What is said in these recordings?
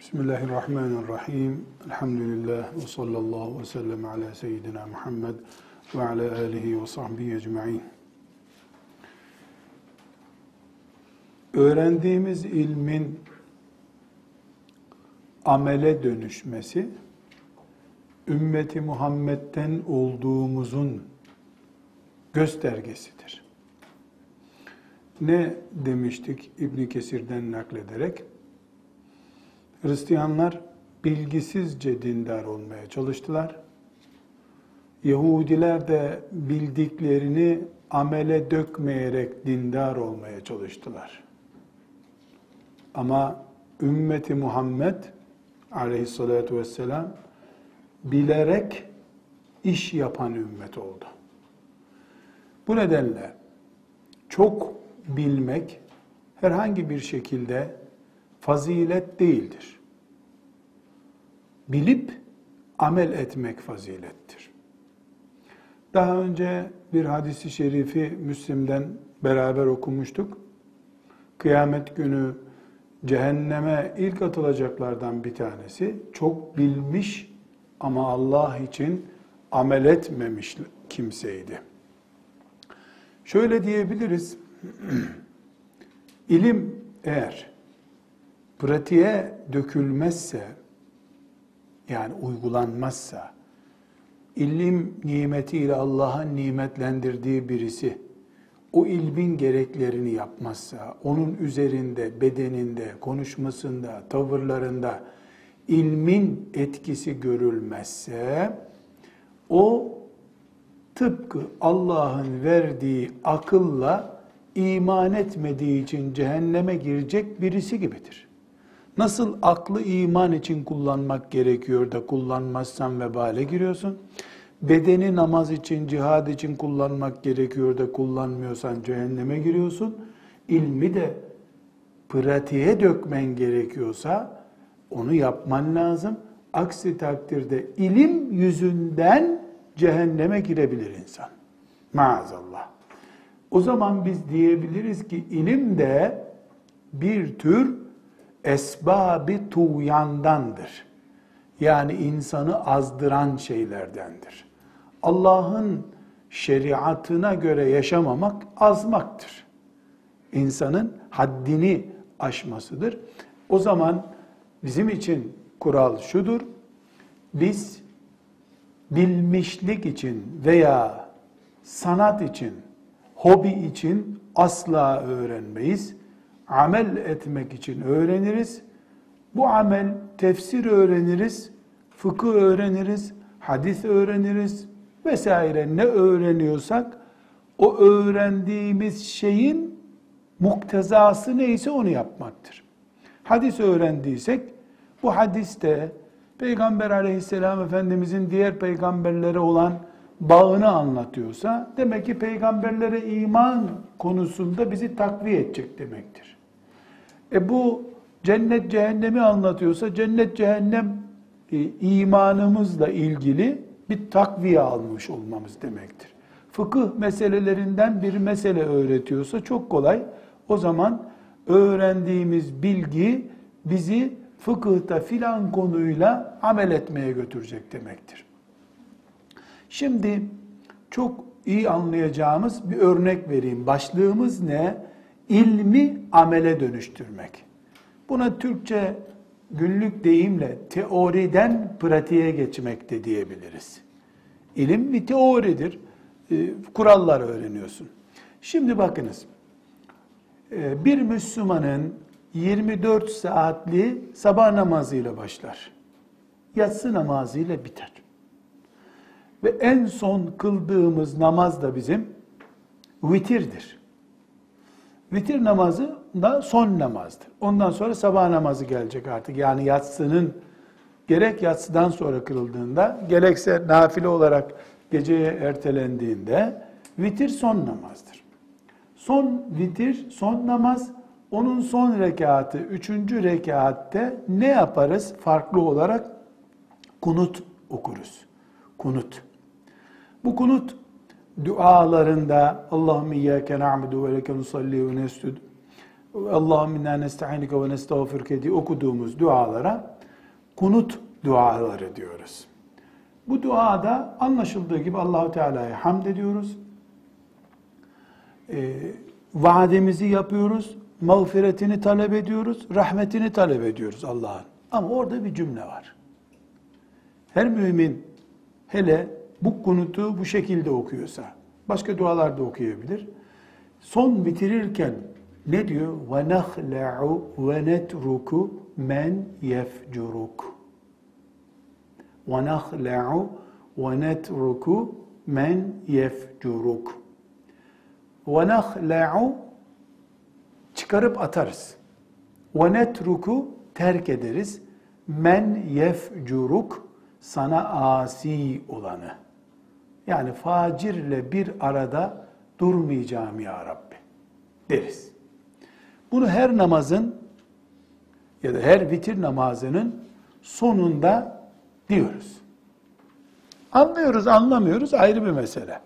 Bismillahirrahmanirrahim. Elhamdülillah ve sallallahu ve sellem ala seyyidina Muhammed ve ala alihi ve sahbihi ecma'in. Öğrendiğimiz ilmin amele dönüşmesi, ümmeti Muhammed'den olduğumuzun göstergesidir. Ne demiştik İbn Kesir'den naklederek? Hristiyanlar bilgisizce dindar olmaya çalıştılar. Yahudiler de bildiklerini amele dökmeyerek dindar olmaya çalıştılar. Ama ümmeti Muhammed aleyhissalatu vesselam bilerek iş yapan ümmet oldu. Bu nedenle çok bilmek herhangi bir şekilde fazilet değildir. Bilip amel etmek fazilettir. Daha önce bir hadisi şerifi Müslim'den beraber okumuştuk. Kıyamet günü cehenneme ilk atılacaklardan bir tanesi çok bilmiş ama Allah için amel etmemiş kimseydi. Şöyle diyebiliriz. İlim eğer pratiğe dökülmezse yani uygulanmazsa ilim nimetiyle Allah'ın nimetlendirdiği birisi o ilmin gereklerini yapmazsa, onun üzerinde, bedeninde, konuşmasında, tavırlarında ilmin etkisi görülmezse o tıpkı Allah'ın verdiği akılla iman etmediği için cehenneme girecek birisi gibidir. Nasıl aklı iman için kullanmak gerekiyor da kullanmazsan vebale giriyorsun. Bedeni namaz için, cihad için kullanmak gerekiyor da kullanmıyorsan cehenneme giriyorsun. İlmi de pratiğe dökmen gerekiyorsa onu yapman lazım. Aksi takdirde ilim yüzünden cehenneme girebilir insan. Maazallah. O zaman biz diyebiliriz ki ilim de bir tür esbabi tuğyandandır. Yani insanı azdıran şeylerdendir. Allah'ın şeriatına göre yaşamamak azmaktır. İnsanın haddini aşmasıdır. O zaman bizim için kural şudur. Biz bilmişlik için veya sanat için, hobi için asla öğrenmeyiz amel etmek için öğreniriz. Bu amel tefsir öğreniriz, fıkıh öğreniriz, hadis öğreniriz vesaire ne öğreniyorsak o öğrendiğimiz şeyin muktezası neyse onu yapmaktır. Hadis öğrendiysek bu hadiste Peygamber aleyhisselam Efendimizin diğer peygamberlere olan bağını anlatıyorsa demek ki peygamberlere iman konusunda bizi takviye edecek demektir. E bu cennet cehennemi anlatıyorsa cennet cehennem e, imanımızla ilgili bir takviye almış olmamız demektir. Fıkıh meselelerinden bir mesele öğretiyorsa çok kolay. O zaman öğrendiğimiz bilgi bizi fıkıhta filan konuyla amel etmeye götürecek demektir. Şimdi çok iyi anlayacağımız bir örnek vereyim. Başlığımız ne? İlmi amele dönüştürmek. Buna Türkçe günlük deyimle teoriden pratiğe geçmek de diyebiliriz. İlim bir teoridir. Ee, kurallar öğreniyorsun. Şimdi bakınız. Ee, bir Müslümanın 24 saatli sabah namazıyla başlar. Yatsı namazıyla biter. Ve en son kıldığımız namaz da bizim vitirdir. Vitir namazı da son namazdır. Ondan sonra sabah namazı gelecek artık. Yani yatsının gerek yatsıdan sonra kırıldığında gerekse nafile olarak geceye ertelendiğinde vitir son namazdır. Son vitir, son namaz, onun son rekatı, üçüncü rekatte ne yaparız farklı olarak? Kunut okuruz. Kunut. Bu kunut dualarında Allahümme iyyâke na'budu ve leke nusalli ve nescud Allahümme inna nesta'inuke ve nestağfirke diye okuduğumuz dualara kunut duaları diyoruz. Bu duada anlaşıldığı gibi Allahu Teala'ya hamd ediyoruz. Ee, vaadimizi yapıyoruz, mağfiretini talep ediyoruz, rahmetini talep ediyoruz Allah'ın. Ama orada bir cümle var. Her mümin hele bu kunutu bu şekilde okuyorsa, başka dualar da okuyabilir. Son bitirirken ne diyor? Ve nahla'u ve men yefcuruk. Ve nahla'u ve men yefcuruk. Ve çıkarıp atarız. Ve netruku terk ederiz. Men yefcuruk sana asi olanı. Yani facirle bir arada durmayacağım ya Rabbi deriz. Bunu her namazın ya da her vitir namazının sonunda diyoruz. Anlıyoruz, anlamıyoruz ayrı bir mesele.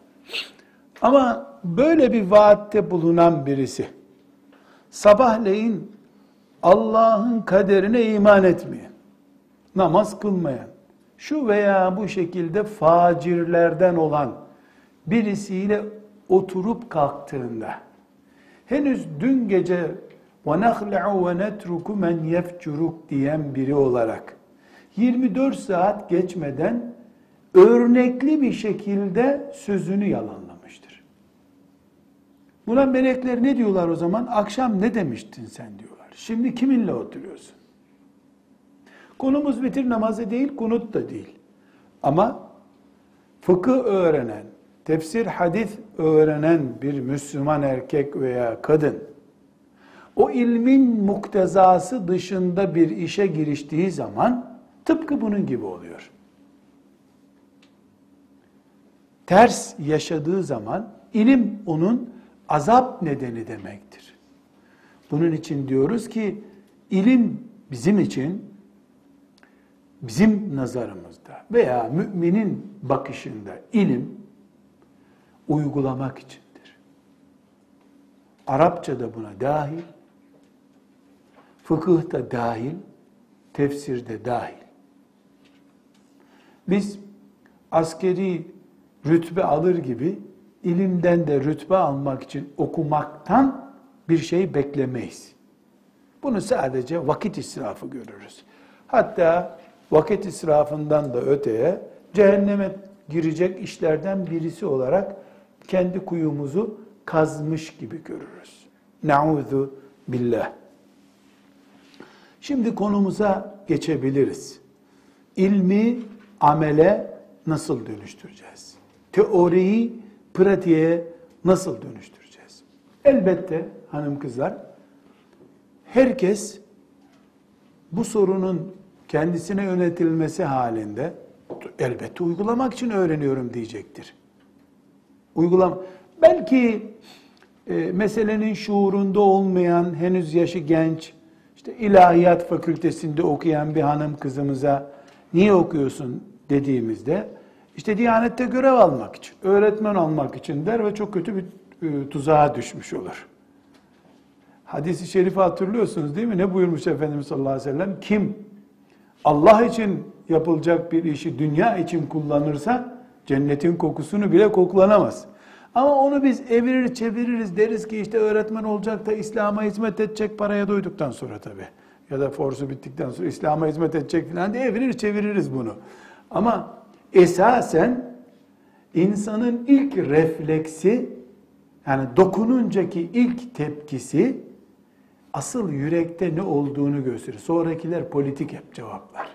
Ama böyle bir vaatte bulunan birisi sabahleyin Allah'ın kaderine iman etmeyen, namaz kılmayan, şu veya bu şekilde facirlerden olan birisiyle oturup kalktığında henüz dün gece ve nahla'u ve netruku men diyen biri olarak 24 saat geçmeden örnekli bir şekilde sözünü yalanlamıştır. Buna melekler ne diyorlar o zaman? Akşam ne demiştin sen diyorlar. Şimdi kiminle oturuyorsun? Konumuz vitir namazı değil, kunut da değil. Ama fıkıh öğrenen, tefsir hadis öğrenen bir Müslüman erkek veya kadın o ilmin muktezası dışında bir işe giriştiği zaman tıpkı bunun gibi oluyor. Ters yaşadığı zaman ilim onun azap nedeni demektir. Bunun için diyoruz ki ilim bizim için bizim nazarımızda veya müminin bakışında ilim uygulamak içindir. Arapça da buna dahil, fıkıh da dahil, tefsir de dahil. Biz askeri rütbe alır gibi ilimden de rütbe almak için okumaktan bir şey beklemeyiz. Bunu sadece vakit israfı görürüz. Hatta vakit israfından da öteye cehenneme girecek işlerden birisi olarak kendi kuyumuzu kazmış gibi görürüz. Nauzu billah. Şimdi konumuza geçebiliriz. İlmi amele nasıl dönüştüreceğiz? Teoriyi pratiğe nasıl dönüştüreceğiz? Elbette hanım kızlar herkes bu sorunun kendisine yönetilmesi halinde elbette uygulamak için öğreniyorum diyecektir. Uygulam belki e, meselenin şuurunda olmayan, henüz yaşı genç, işte ilahiyat fakültesinde okuyan bir hanım kızımıza niye okuyorsun dediğimizde işte Diyanet'te görev almak için, öğretmen olmak için der ve çok kötü bir e, tuzağa düşmüş olur. Hadis-i şerifi hatırlıyorsunuz değil mi? Ne buyurmuş Efendimiz sallallahu aleyhi ve sellem? Kim Allah için yapılacak bir işi dünya için kullanırsa cennetin kokusunu bile koklanamaz. Ama onu biz evirir çeviririz deriz ki işte öğretmen olacak da İslam'a hizmet edecek paraya doyduktan sonra tabi. Ya da forsu bittikten sonra İslam'a hizmet edecek falan diye evirir çeviririz bunu. Ama esasen insanın ilk refleksi yani dokununcaki ilk tepkisi asıl yürekte ne olduğunu gösterir. Sonrakiler politik hep cevaplar.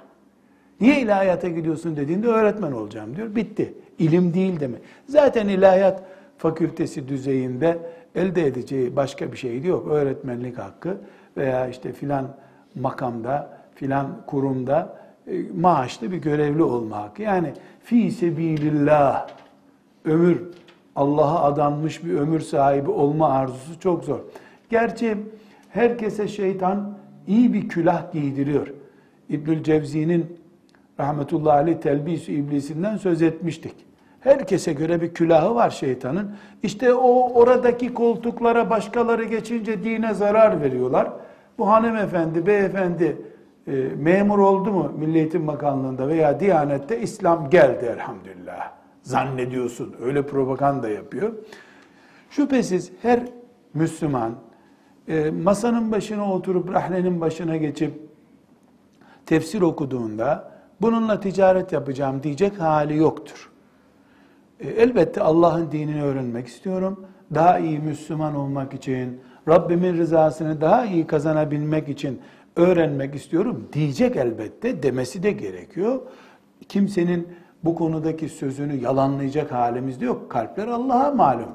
Niye ilahiyata gidiyorsun dediğinde öğretmen olacağım diyor. Bitti. İlim değil deme. Zaten ilahiyat fakültesi düzeyinde elde edeceği başka bir şey yok. Öğretmenlik hakkı veya işte filan makamda, filan kurumda e, maaşlı bir görevli olma hakkı. Yani fi sebilillah ömür Allah'a adanmış bir ömür sahibi olma arzusu çok zor. Gerçi herkese şeytan iyi bir külah giydiriyor. İbnül Cevzi'nin rahmetullahi aleyh telbis iblisinden söz etmiştik. Herkese göre bir külahı var şeytanın. İşte o oradaki koltuklara başkaları geçince dine zarar veriyorlar. Bu hanımefendi, beyefendi e, memur oldu mu Milli Eğitim Bakanlığı'nda veya Diyanet'te İslam geldi elhamdülillah. Zannediyorsun öyle propaganda yapıyor. Şüphesiz her Müslüman e, masanın başına oturup rahlenin başına geçip tefsir okuduğunda bununla ticaret yapacağım diyecek hali yoktur. E, elbette Allah'ın dinini öğrenmek istiyorum. Daha iyi Müslüman olmak için, Rabbimin rızasını daha iyi kazanabilmek için öğrenmek istiyorum diyecek elbette demesi de gerekiyor. Kimsenin bu konudaki sözünü yalanlayacak halimiz de yok. Kalpler Allah'a malum.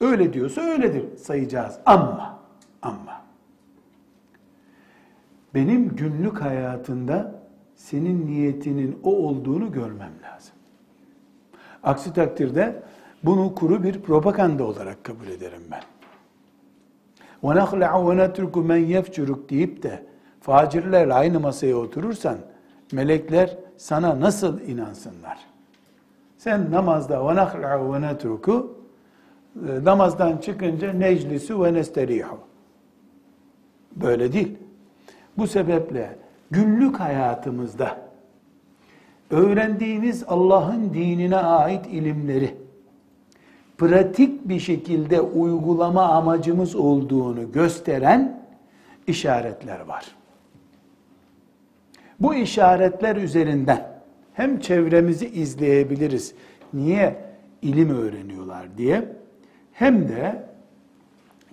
Öyle diyorsa öyledir sayacağız. Ama, ama benim günlük hayatında senin niyetinin o olduğunu görmem lazım. Aksi takdirde bunu kuru bir propaganda olarak kabul ederim ben. وَنَخْلَعُ وَنَتْرُكُ مَنْ يَفْجُرُكْ deyip de facirlerle aynı masaya oturursan melekler sana nasıl inansınlar? Sen namazda وَنَخْلَعُ وَنَتْرُكُ namazdan çıkınca neclisu ve nesterihu. Böyle değil. Bu sebeple günlük hayatımızda öğrendiğimiz Allah'ın dinine ait ilimleri pratik bir şekilde uygulama amacımız olduğunu gösteren işaretler var. Bu işaretler üzerinden hem çevremizi izleyebiliriz. Niye ilim öğreniyorlar diye hem de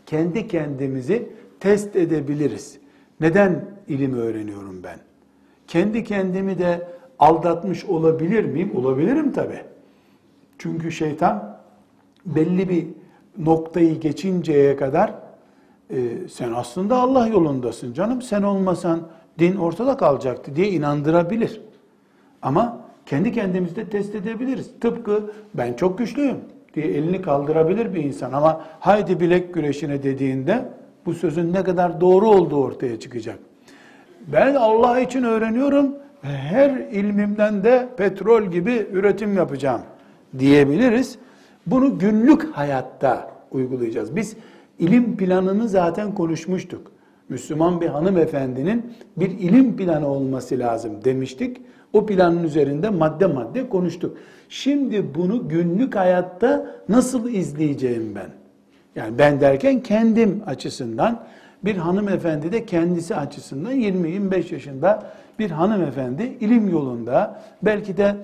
kendi kendimizi test edebiliriz. Neden ilim öğreniyorum ben? Kendi kendimi de aldatmış olabilir miyim? Olabilirim tabi. Çünkü şeytan belli bir noktayı geçinceye kadar e, sen aslında Allah yolundasın canım. Sen olmasan din ortada kalacaktı diye inandırabilir. Ama kendi kendimizde test edebiliriz. Tıpkı ben çok güçlüyüm diye elini kaldırabilir bir insan ama haydi bilek güreşine dediğinde bu sözün ne kadar doğru olduğu ortaya çıkacak. Ben Allah için öğreniyorum ve her ilmimden de petrol gibi üretim yapacağım diyebiliriz. Bunu günlük hayatta uygulayacağız. Biz ilim planını zaten konuşmuştuk. Müslüman bir hanımefendinin bir ilim planı olması lazım demiştik. O planın üzerinde madde madde konuştuk. Şimdi bunu günlük hayatta nasıl izleyeceğim ben? Yani ben derken kendim açısından bir hanımefendi de kendisi açısından 20-25 yaşında bir hanımefendi ilim yolunda belki de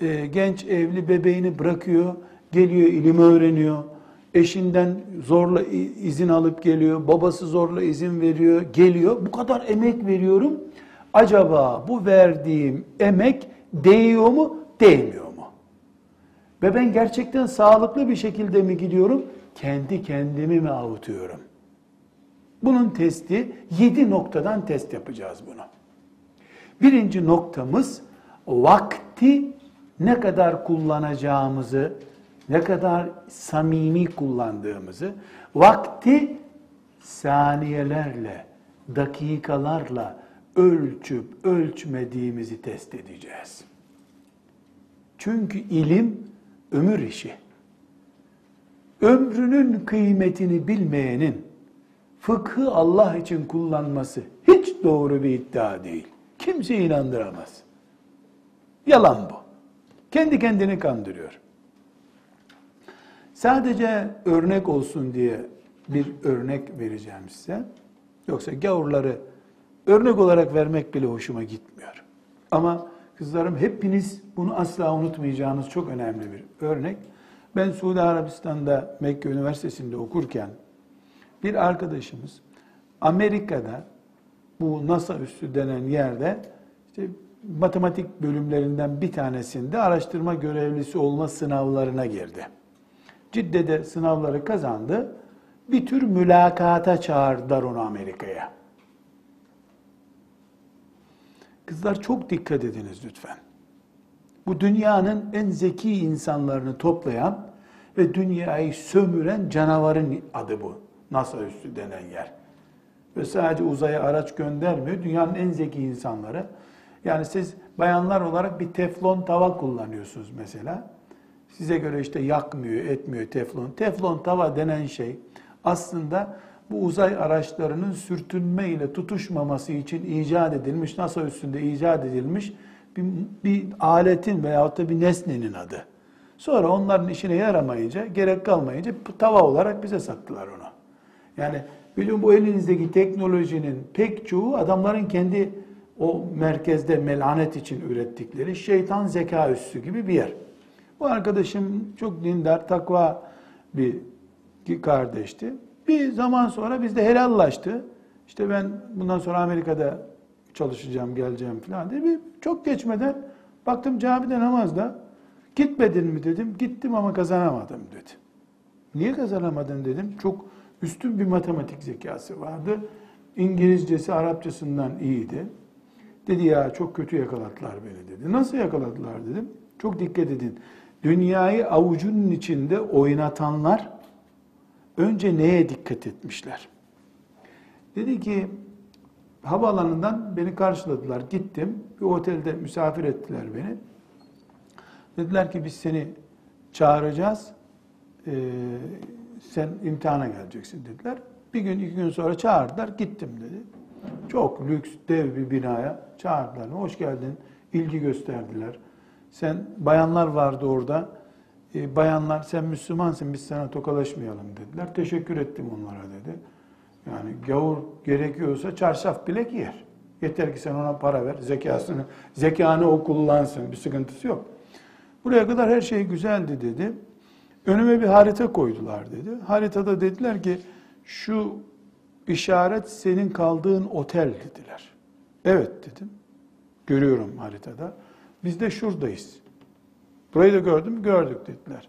e, genç evli bebeğini bırakıyor, geliyor ilim öğreniyor. Eşinden zorla izin alıp geliyor, babası zorla izin veriyor, geliyor. Bu kadar emek veriyorum. Acaba bu verdiğim emek değiyor mu, değmiyor mu? Ve ben gerçekten sağlıklı bir şekilde mi gidiyorum, kendi kendimi mi avutuyorum? Bunun testi yedi noktadan test yapacağız bunu. Birinci noktamız vakti ne kadar kullanacağımızı, ne kadar samimi kullandığımızı, vakti saniyelerle, dakikalarla ölçüp ölçmediğimizi test edeceğiz. Çünkü ilim ömür işi. Ömrünün kıymetini bilmeyenin fıkhı Allah için kullanması hiç doğru bir iddia değil. Kimse inandıramaz. Yalan bu. Kendi kendini kandırıyor. Sadece örnek olsun diye bir örnek vereceğim size. Yoksa gavurları örnek olarak vermek bile hoşuma gitmiyor. Ama kızlarım hepiniz bunu asla unutmayacağınız çok önemli bir örnek. Ben Suudi Arabistan'da Mekke Üniversitesi'nde okurken bir arkadaşımız Amerika'da bu NASA üssü denen yerde işte matematik bölümlerinden bir tanesinde araştırma görevlisi olma sınavlarına girdi. Cidde'de sınavları kazandı. Bir tür mülakata çağırdılar onu Amerika'ya. Kızlar çok dikkat ediniz lütfen. Bu dünyanın en zeki insanlarını toplayan ve dünyayı sömüren canavarın adı bu. NASA üstü denen yer. Ve sadece uzaya araç göndermiyor. Dünyanın en zeki insanları. Yani siz bayanlar olarak bir teflon tava kullanıyorsunuz mesela. Size göre işte yakmıyor, etmiyor teflon. Teflon tava denen şey aslında bu uzay araçlarının sürtünme ile tutuşmaması için icat edilmiş, NASA üstünde icat edilmiş bir, bir aletin veyahut da bir nesnenin adı. Sonra onların işine yaramayınca, gerek kalmayınca tava olarak bize sattılar onu. Yani bilin bu elinizdeki teknolojinin pek çoğu adamların kendi o merkezde melanet için ürettikleri şeytan zeka üssü gibi bir yer. Bu arkadaşım çok dindar, takva bir kardeşti. Bir zaman sonra bizde helallaştı. İşte ben bundan sonra Amerika'da çalışacağım, geleceğim falan diye. Bir, çok geçmeden baktım camide namazda. Gitmedin mi dedim. Gittim ama kazanamadım dedi. Niye kazanamadın dedim. Çok üstün bir matematik zekası vardı. İngilizcesi Arapçasından iyiydi. Dedi ya çok kötü yakaladılar beni dedi. Nasıl yakaladılar dedim. Çok dikkat edin. Dünyayı avucunun içinde oynatanlar önce neye dikkat etmişler? Dedi ki havaalanından beni karşıladılar. Gittim. Bir otelde misafir ettiler beni. Dediler ki biz seni çağıracağız. Ee, sen imtihana geleceksin dediler. Bir gün iki gün sonra çağırdılar. Gittim dedi. Çok lüks dev bir binaya çağırdılar. Hoş geldin. İlgi gösterdiler. Sen bayanlar vardı orada. E, bayanlar sen Müslümansın biz sana tokalaşmayalım dediler. Teşekkür ettim onlara dedi. Gavur gerekiyorsa çarşaf bile giyer. Yeter ki sen ona para ver, zekasını, zekanı o kullansın, bir sıkıntısı yok. Buraya kadar her şey güzeldi dedi. Önüme bir harita koydular dedi. Haritada dediler ki şu işaret senin kaldığın otel dediler. Evet dedim. Görüyorum haritada. Biz de şuradayız. Burayı da gördüm, gördük dediler.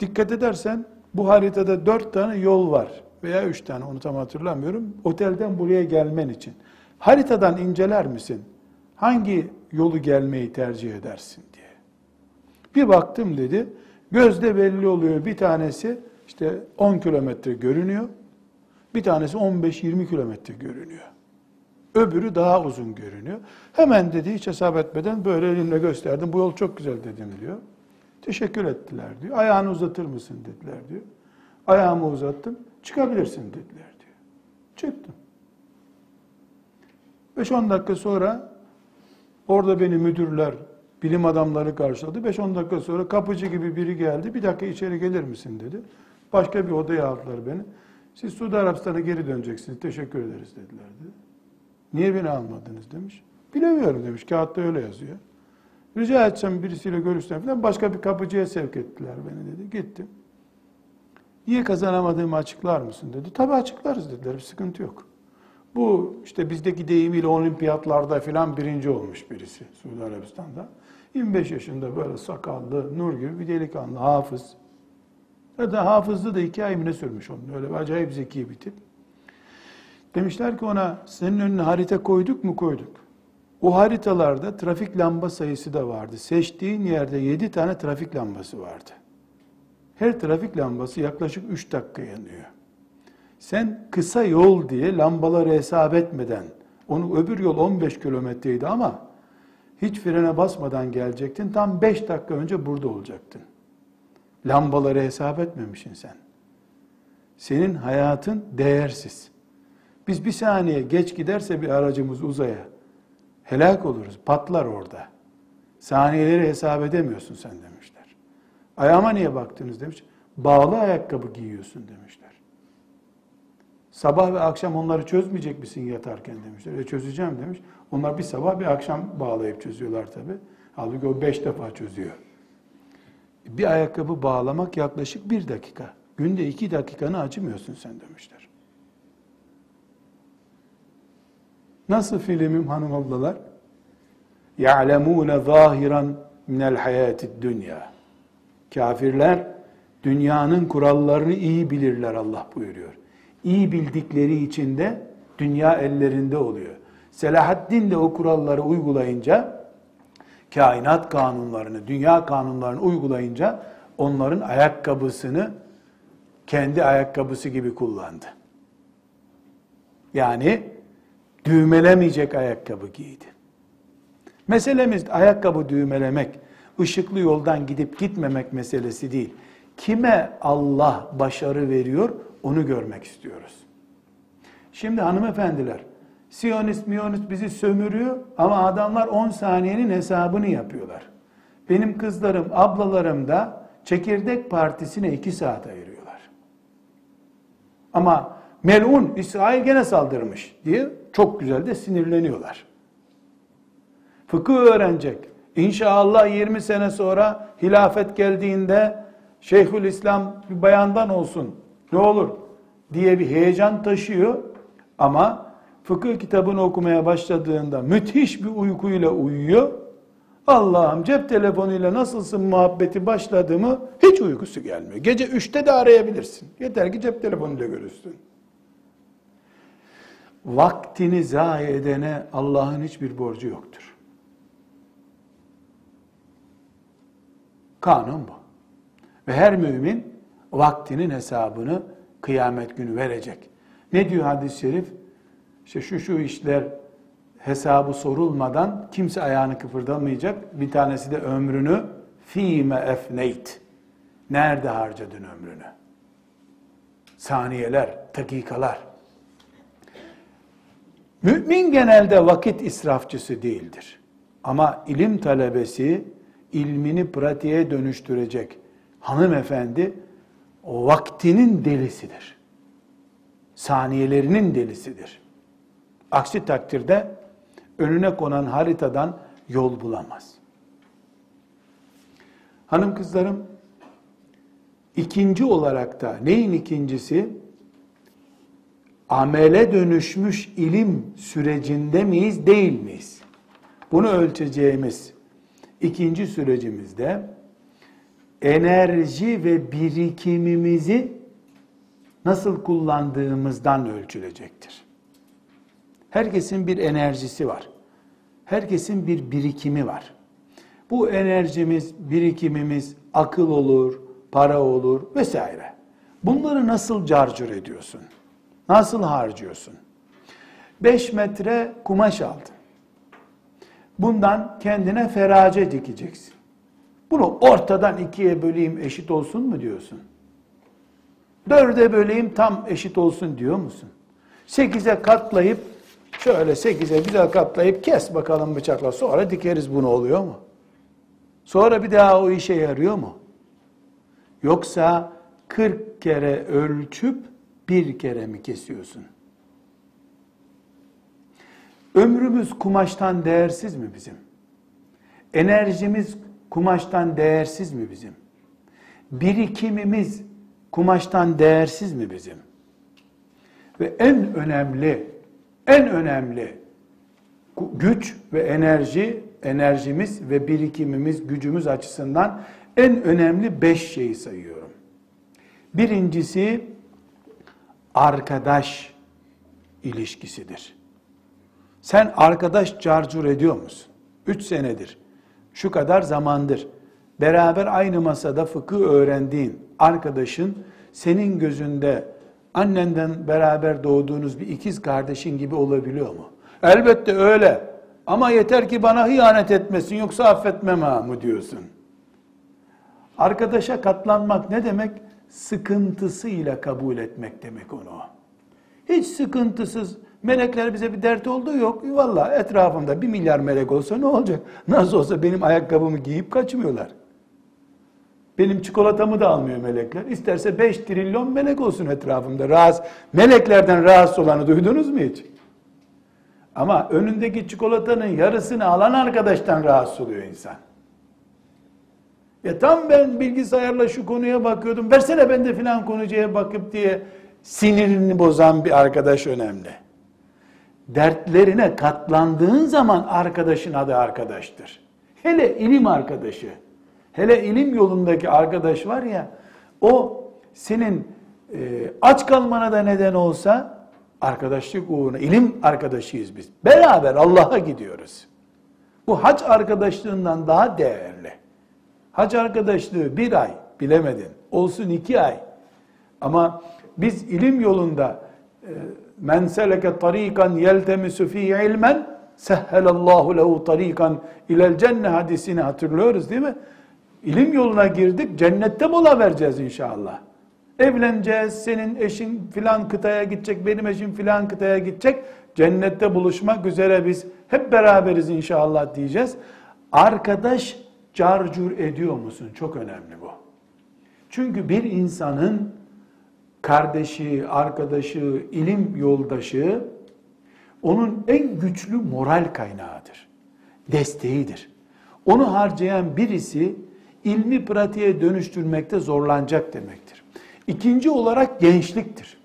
Dikkat edersen bu haritada dört tane yol var veya üç tane onu tam hatırlamıyorum. Otelden buraya gelmen için. Haritadan inceler misin? Hangi yolu gelmeyi tercih edersin diye. Bir baktım dedi. Gözde belli oluyor. Bir tanesi işte 10 kilometre görünüyor. Bir tanesi 15-20 kilometre görünüyor. Öbürü daha uzun görünüyor. Hemen dedi hiç hesap etmeden böyle elimle gösterdim. Bu yol çok güzel dedim diyor. Teşekkür ettiler diyor. Ayağını uzatır mısın dediler diyor. Ayağımı uzattım. Çıkabilirsin dediler diyor. Çıktım. 5-10 dakika sonra orada beni müdürler, bilim adamları karşıladı. 5-10 dakika sonra kapıcı gibi biri geldi. Bir dakika içeri gelir misin dedi. Başka bir odaya aldılar beni. Siz Suudi Arabistan'a geri döneceksiniz. Teşekkür ederiz dediler dedi. Niye beni almadınız demiş. Bilemiyorum demiş. Kağıtta öyle yazıyor. Rica etsem birisiyle görüşsem falan başka bir kapıcıya sevk ettiler beni dedi. Gittim. Niye kazanamadığımı açıklar mısın dedi. Tabii açıklarız dediler. Bir sıkıntı yok. Bu işte bizdeki deyimiyle olimpiyatlarda falan birinci olmuş birisi Suudi Arabistan'da. 25 yaşında böyle sakallı, nur gibi bir delikanlı, hafız. Zaten hafızlı da iki ay mı sürmüş onun. Öyle bir acayip zeki bir tip. Demişler ki ona senin önüne harita koyduk mu koyduk. O haritalarda trafik lamba sayısı da vardı. Seçtiğin yerde 7 tane trafik lambası vardı. Her trafik lambası yaklaşık 3 dakika yanıyor. Sen kısa yol diye lambaları hesap etmeden, onu öbür yol 15 kilometreydi ama hiç frene basmadan gelecektin. Tam 5 dakika önce burada olacaktın. Lambaları hesap etmemişsin sen. Senin hayatın değersiz. Biz bir saniye geç giderse bir aracımız uzaya helak oluruz, patlar orada. Saniyeleri hesap edemiyorsun sen demişler. Ayağıma niye baktınız demiş. Bağlı ayakkabı giyiyorsun demişler. Sabah ve akşam onları çözmeyecek misin yatarken demişler. E çözeceğim demiş. Onlar bir sabah bir akşam bağlayıp çözüyorlar tabi. Halbuki o beş defa çözüyor. Bir ayakkabı bağlamak yaklaşık bir dakika. Günde iki dakikanı acımıyorsun sen demişler. Nasıl filmim hanım ablalar? يَعْلَمُونَ ظَاهِرًا مِنَ الْحَيَاتِ الدُّنْيَا Kafirler dünyanın kurallarını iyi bilirler Allah buyuruyor. İyi bildikleri için de dünya ellerinde oluyor. Selahaddin de o kuralları uygulayınca kainat kanunlarını, dünya kanunlarını uygulayınca onların ayakkabısını kendi ayakkabısı gibi kullandı. Yani düğmelemeyecek ayakkabı giydi. Meselemiz ayakkabı düğmelemek, ışıklı yoldan gidip gitmemek meselesi değil. Kime Allah başarı veriyor onu görmek istiyoruz. Şimdi hanımefendiler, Siyonist miyonist bizi sömürüyor ama adamlar 10 saniyenin hesabını yapıyorlar. Benim kızlarım, ablalarım da çekirdek partisine 2 saat ayırıyorlar. Ama melun İsrail gene saldırmış diye çok güzel de sinirleniyorlar. Fıkıh öğrenecek. İnşallah 20 sene sonra hilafet geldiğinde Şeyhül İslam bir bayandan olsun ne olur diye bir heyecan taşıyor ama fıkıh kitabını okumaya başladığında müthiş bir uykuyla uyuyor. Allah'ım cep telefonuyla nasılsın muhabbeti başladı mı hiç uykusu gelmiyor. Gece 3'te de arayabilirsin. Yeter ki cep telefonuyla görürsün. Vaktini zayi edene Allah'ın hiçbir borcu yoktur. Kanun bu. Ve her mümin vaktinin hesabını kıyamet günü verecek. Ne diyor hadis-i şerif? İşte şu şu işler hesabı sorulmadan kimse ayağını kıpırdamayacak. Bir tanesi de ömrünü fîme efneyt. Nerede harcadın ömrünü? Saniyeler, dakikalar. Mümin genelde vakit israfçısı değildir. Ama ilim talebesi ilmini pratiğe dönüştürecek hanımefendi o vaktinin delisidir. Saniyelerinin delisidir. Aksi takdirde önüne konan haritadan yol bulamaz. Hanım kızlarım, ikinci olarak da neyin ikincisi? Amele dönüşmüş ilim sürecinde miyiz, değil miyiz? Bunu ölçeceğimiz ikinci sürecimizde enerji ve birikimimizi nasıl kullandığımızdan ölçülecektir. Herkesin bir enerjisi var. Herkesin bir birikimi var. Bu enerjimiz, birikimimiz akıl olur, para olur vesaire. Bunları nasıl carcur ediyorsun? Nasıl harcıyorsun? 5 metre kumaş aldın. Bundan kendine ferace dikeceksin. Bunu ortadan ikiye böleyim eşit olsun mu diyorsun? Dörde böleyim tam eşit olsun diyor musun? Sekize katlayıp şöyle sekize güzel katlayıp kes bakalım bıçakla sonra dikeriz bunu oluyor mu? Sonra bir daha o işe yarıyor mu? Yoksa 40 kere ölçüp bir kere mi kesiyorsun? Ömrümüz kumaştan değersiz mi bizim? Enerjimiz kumaştan değersiz mi bizim? Birikimimiz kumaştan değersiz mi bizim? Ve en önemli, en önemli güç ve enerji, enerjimiz ve birikimimiz, gücümüz açısından en önemli beş şeyi sayıyorum. Birincisi arkadaş ilişkisidir. Sen arkadaş carcur ediyor musun? Üç senedir şu kadar zamandır beraber aynı masada fıkıh öğrendiğin arkadaşın senin gözünde annenden beraber doğduğunuz bir ikiz kardeşin gibi olabiliyor mu? Elbette öyle. Ama yeter ki bana hıyanet etmesin yoksa affetmem ha mı diyorsun? Arkadaşa katlanmak ne demek? Sıkıntısıyla kabul etmek demek onu. Hiç sıkıntısız Melekler bize bir dert olduğu yok. Valla etrafımda bir milyar melek olsa ne olacak? Nasıl olsa benim ayakkabımı giyip kaçmıyorlar. Benim çikolatamı da almıyor melekler. İsterse 5 trilyon melek olsun etrafımda. Rahatsız, meleklerden rahatsız olanı duydunuz mu hiç? Ama önündeki çikolatanın yarısını alan arkadaştan rahatsız oluyor insan. Ya tam ben bilgisayarla şu konuya bakıyordum. Versene ben de filan konucuya bakıp diye sinirini bozan bir arkadaş önemli dertlerine katlandığın zaman arkadaşın adı arkadaştır. Hele ilim arkadaşı, hele ilim yolundaki arkadaş var ya, o senin e, aç kalmana da neden olsa arkadaşlık uğruna, ilim arkadaşıyız biz. Beraber Allah'a gidiyoruz. Bu hac arkadaşlığından daha değerli. Hac arkadaşlığı bir ay bilemedin, olsun iki ay. Ama biz ilim yolunda e, men seleke tarikan yeltemisu fi ilmen sehhelallahu lehu tarikan ilel cenne hadisini hatırlıyoruz değil mi? İlim yoluna girdik, cennette mola vereceğiz inşallah. Evleneceğiz, senin eşin filan kıtaya gidecek, benim eşim filan kıtaya gidecek. Cennette buluşmak üzere biz hep beraberiz inşallah diyeceğiz. Arkadaş carcur ediyor musun? Çok önemli bu. Çünkü bir insanın kardeşi, arkadaşı, ilim yoldaşı onun en güçlü moral kaynağıdır. Desteğidir. Onu harcayan birisi ilmi pratiğe dönüştürmekte zorlanacak demektir. İkinci olarak gençliktir.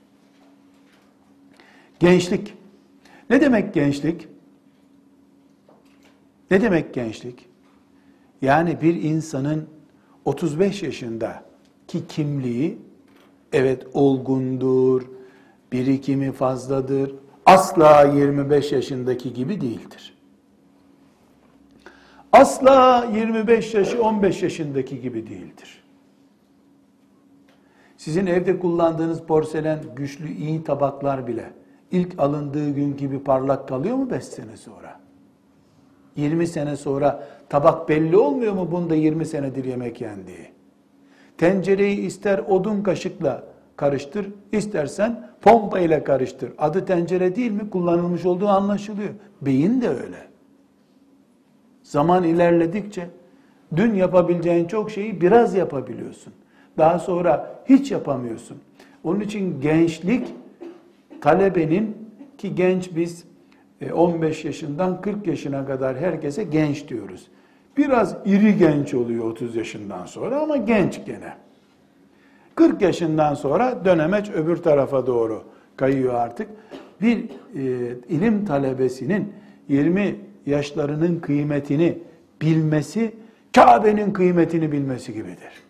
Gençlik. Ne demek gençlik? Ne demek gençlik? Yani bir insanın 35 yaşında ki kimliği evet olgundur, birikimi fazladır. Asla 25 yaşındaki gibi değildir. Asla 25 yaşı 15 yaşındaki gibi değildir. Sizin evde kullandığınız porselen güçlü iyi tabaklar bile ilk alındığı gün gibi parlak kalıyor mu 5 sene sonra? 20 sene sonra tabak belli olmuyor mu bunda 20 senedir yemek yendiği? Tencereyi ister odun kaşıkla karıştır, istersen pompa ile karıştır. Adı tencere değil mi? Kullanılmış olduğu anlaşılıyor. Beyin de öyle. Zaman ilerledikçe dün yapabileceğin çok şeyi biraz yapabiliyorsun. Daha sonra hiç yapamıyorsun. Onun için gençlik talebenin ki genç biz 15 e, yaşından 40 yaşına kadar herkese genç diyoruz. Biraz iri genç oluyor 30 yaşından sonra ama genç gene. 40 yaşından sonra dönemeç öbür tarafa doğru kayıyor artık. Bir e, ilim talebesinin 20 yaşlarının kıymetini bilmesi Kabe'nin kıymetini bilmesi gibidir.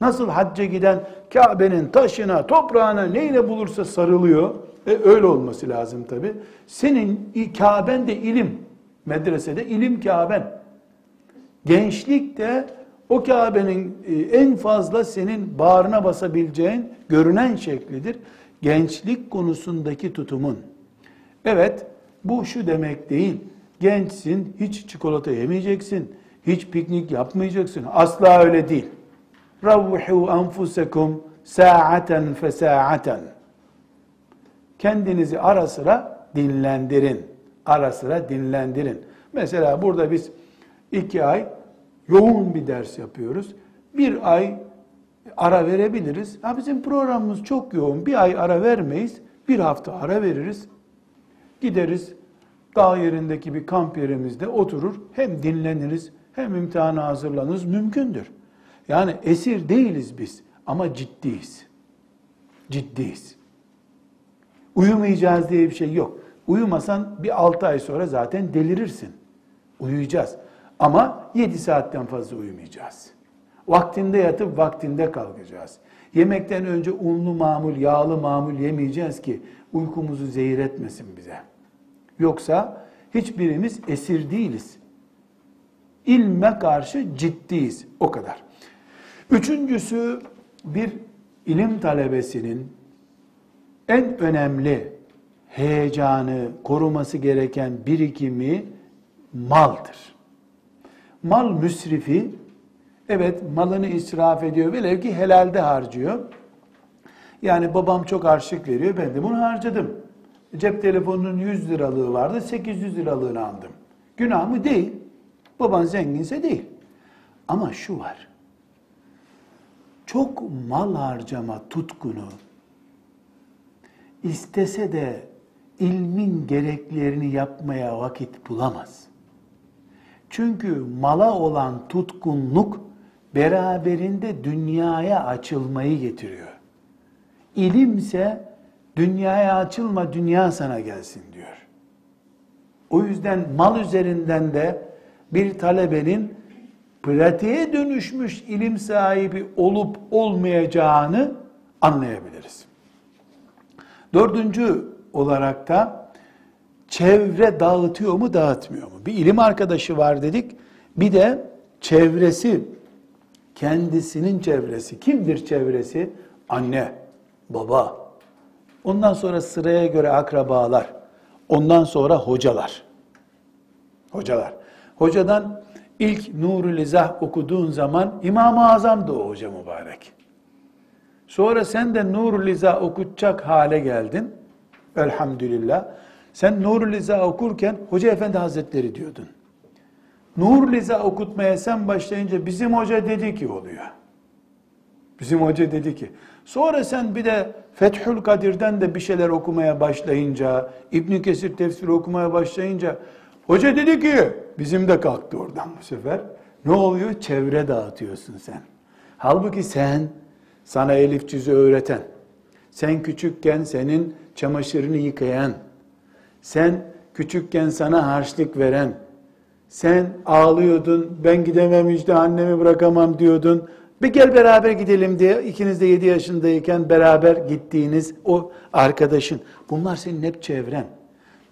Nasıl hacca giden Kabe'nin taşına, toprağına neyle bulursa sarılıyor. E, öyle olması lazım tabi. Senin Kabe'n de ilim. Medresede ilim Kabe'n. Gençlik de o Kabe'nin e, en fazla senin bağrına basabileceğin görünen şeklidir. Gençlik konusundaki tutumun. Evet, bu şu demek değil. Gençsin, hiç çikolata yemeyeceksin, hiç piknik yapmayacaksın. Asla öyle değil. Ravvuhu anfusekum sa'aten fesa'aten. Kendinizi ara sıra dinlendirin. Ara sıra dinlendirin. Mesela burada biz iki ay yoğun bir ders yapıyoruz. Bir ay ara verebiliriz. Ha bizim programımız çok yoğun. Bir ay ara vermeyiz. Bir hafta ara veririz. Gideriz dağ yerindeki bir kamp yerimizde oturur. Hem dinleniriz hem imtihana hazırlanırız. Mümkündür. Yani esir değiliz biz ama ciddiyiz. Ciddiyiz. Uyumayacağız diye bir şey yok. Uyumasan bir altı ay sonra zaten delirirsin. Uyuyacağız. Ama 7 saatten fazla uyumayacağız. Vaktinde yatıp vaktinde kalkacağız. Yemekten önce unlu mamul, yağlı mamul yemeyeceğiz ki uykumuzu zehir etmesin bize. Yoksa hiçbirimiz esir değiliz. İlme karşı ciddiyiz. O kadar. Üçüncüsü bir ilim talebesinin en önemli heyecanı, koruması gereken birikimi maldır. Mal müsrifi, evet malını israf ediyor, velev ki helalde harcıyor. Yani babam çok harçlık veriyor, ben de bunu harcadım. Cep telefonunun 100 liralığı vardı, 800 liralığını aldım. Günah mı? Değil. Baban zenginse değil. Ama şu var. Çok mal harcama tutkunu istese de ilmin gereklerini yapmaya vakit bulamaz. Çünkü mala olan tutkunluk beraberinde dünyaya açılmayı getiriyor. İlimse dünyaya açılma, dünya sana gelsin diyor. O yüzden mal üzerinden de bir talebenin pratiğe dönüşmüş ilim sahibi olup olmayacağını anlayabiliriz. Dördüncü olarak da çevre dağıtıyor mu dağıtmıyor mu? Bir ilim arkadaşı var dedik. Bir de çevresi, kendisinin çevresi. Kimdir çevresi? Anne, baba. Ondan sonra sıraya göre akrabalar. Ondan sonra hocalar. Hocalar. Hocadan ilk Nurul İzah okuduğun zaman İmam-ı Azam'dı o hoca mübarek. Sonra sen de Nurul İzah okutacak hale geldin. Elhamdülillah. Sen Nurul İzah okurken Hoca Efendi Hazretleri diyordun. Nurul İzah okutmaya sen başlayınca bizim hoca dedi ki oluyor. Bizim hoca dedi ki. Sonra sen bir de Fethül Kadir'den de bir şeyler okumaya başlayınca, İbn Kesir tefsiri okumaya başlayınca hoca dedi ki bizim de kalktı oradan bu sefer. Ne oluyor? Çevre dağıtıyorsun sen. Halbuki sen sana elif cüzü öğreten, sen küçükken senin çamaşırını yıkayan, sen küçükken sana harçlık veren, sen ağlıyordun, ben gidemem işte annemi bırakamam diyordun. Bir gel beraber gidelim diye ikiniz de 7 yaşındayken beraber gittiğiniz o arkadaşın. Bunlar senin hep çevren.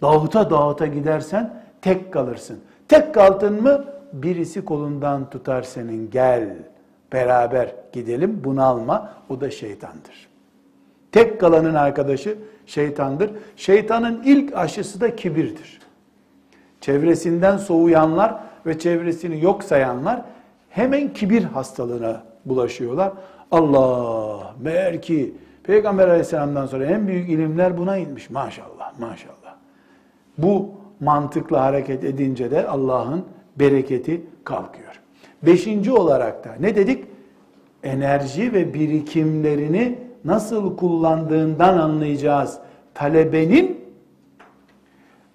Dağıta dağıta gidersen tek kalırsın. Tek kaldın mı birisi kolundan tutar senin gel beraber gidelim bunalma o da şeytandır. Tek kalanın arkadaşı şeytandır. Şeytanın ilk aşısı da kibirdir. Çevresinden soğuyanlar ve çevresini yok sayanlar hemen kibir hastalığına bulaşıyorlar. Allah meğer ki Peygamber aleyhisselamdan sonra en büyük ilimler buna inmiş. Maşallah maşallah. Bu mantıkla hareket edince de Allah'ın bereketi kalkıyor. Beşinci olarak da ne dedik? Enerji ve birikimlerini nasıl kullandığından anlayacağız. Talebenin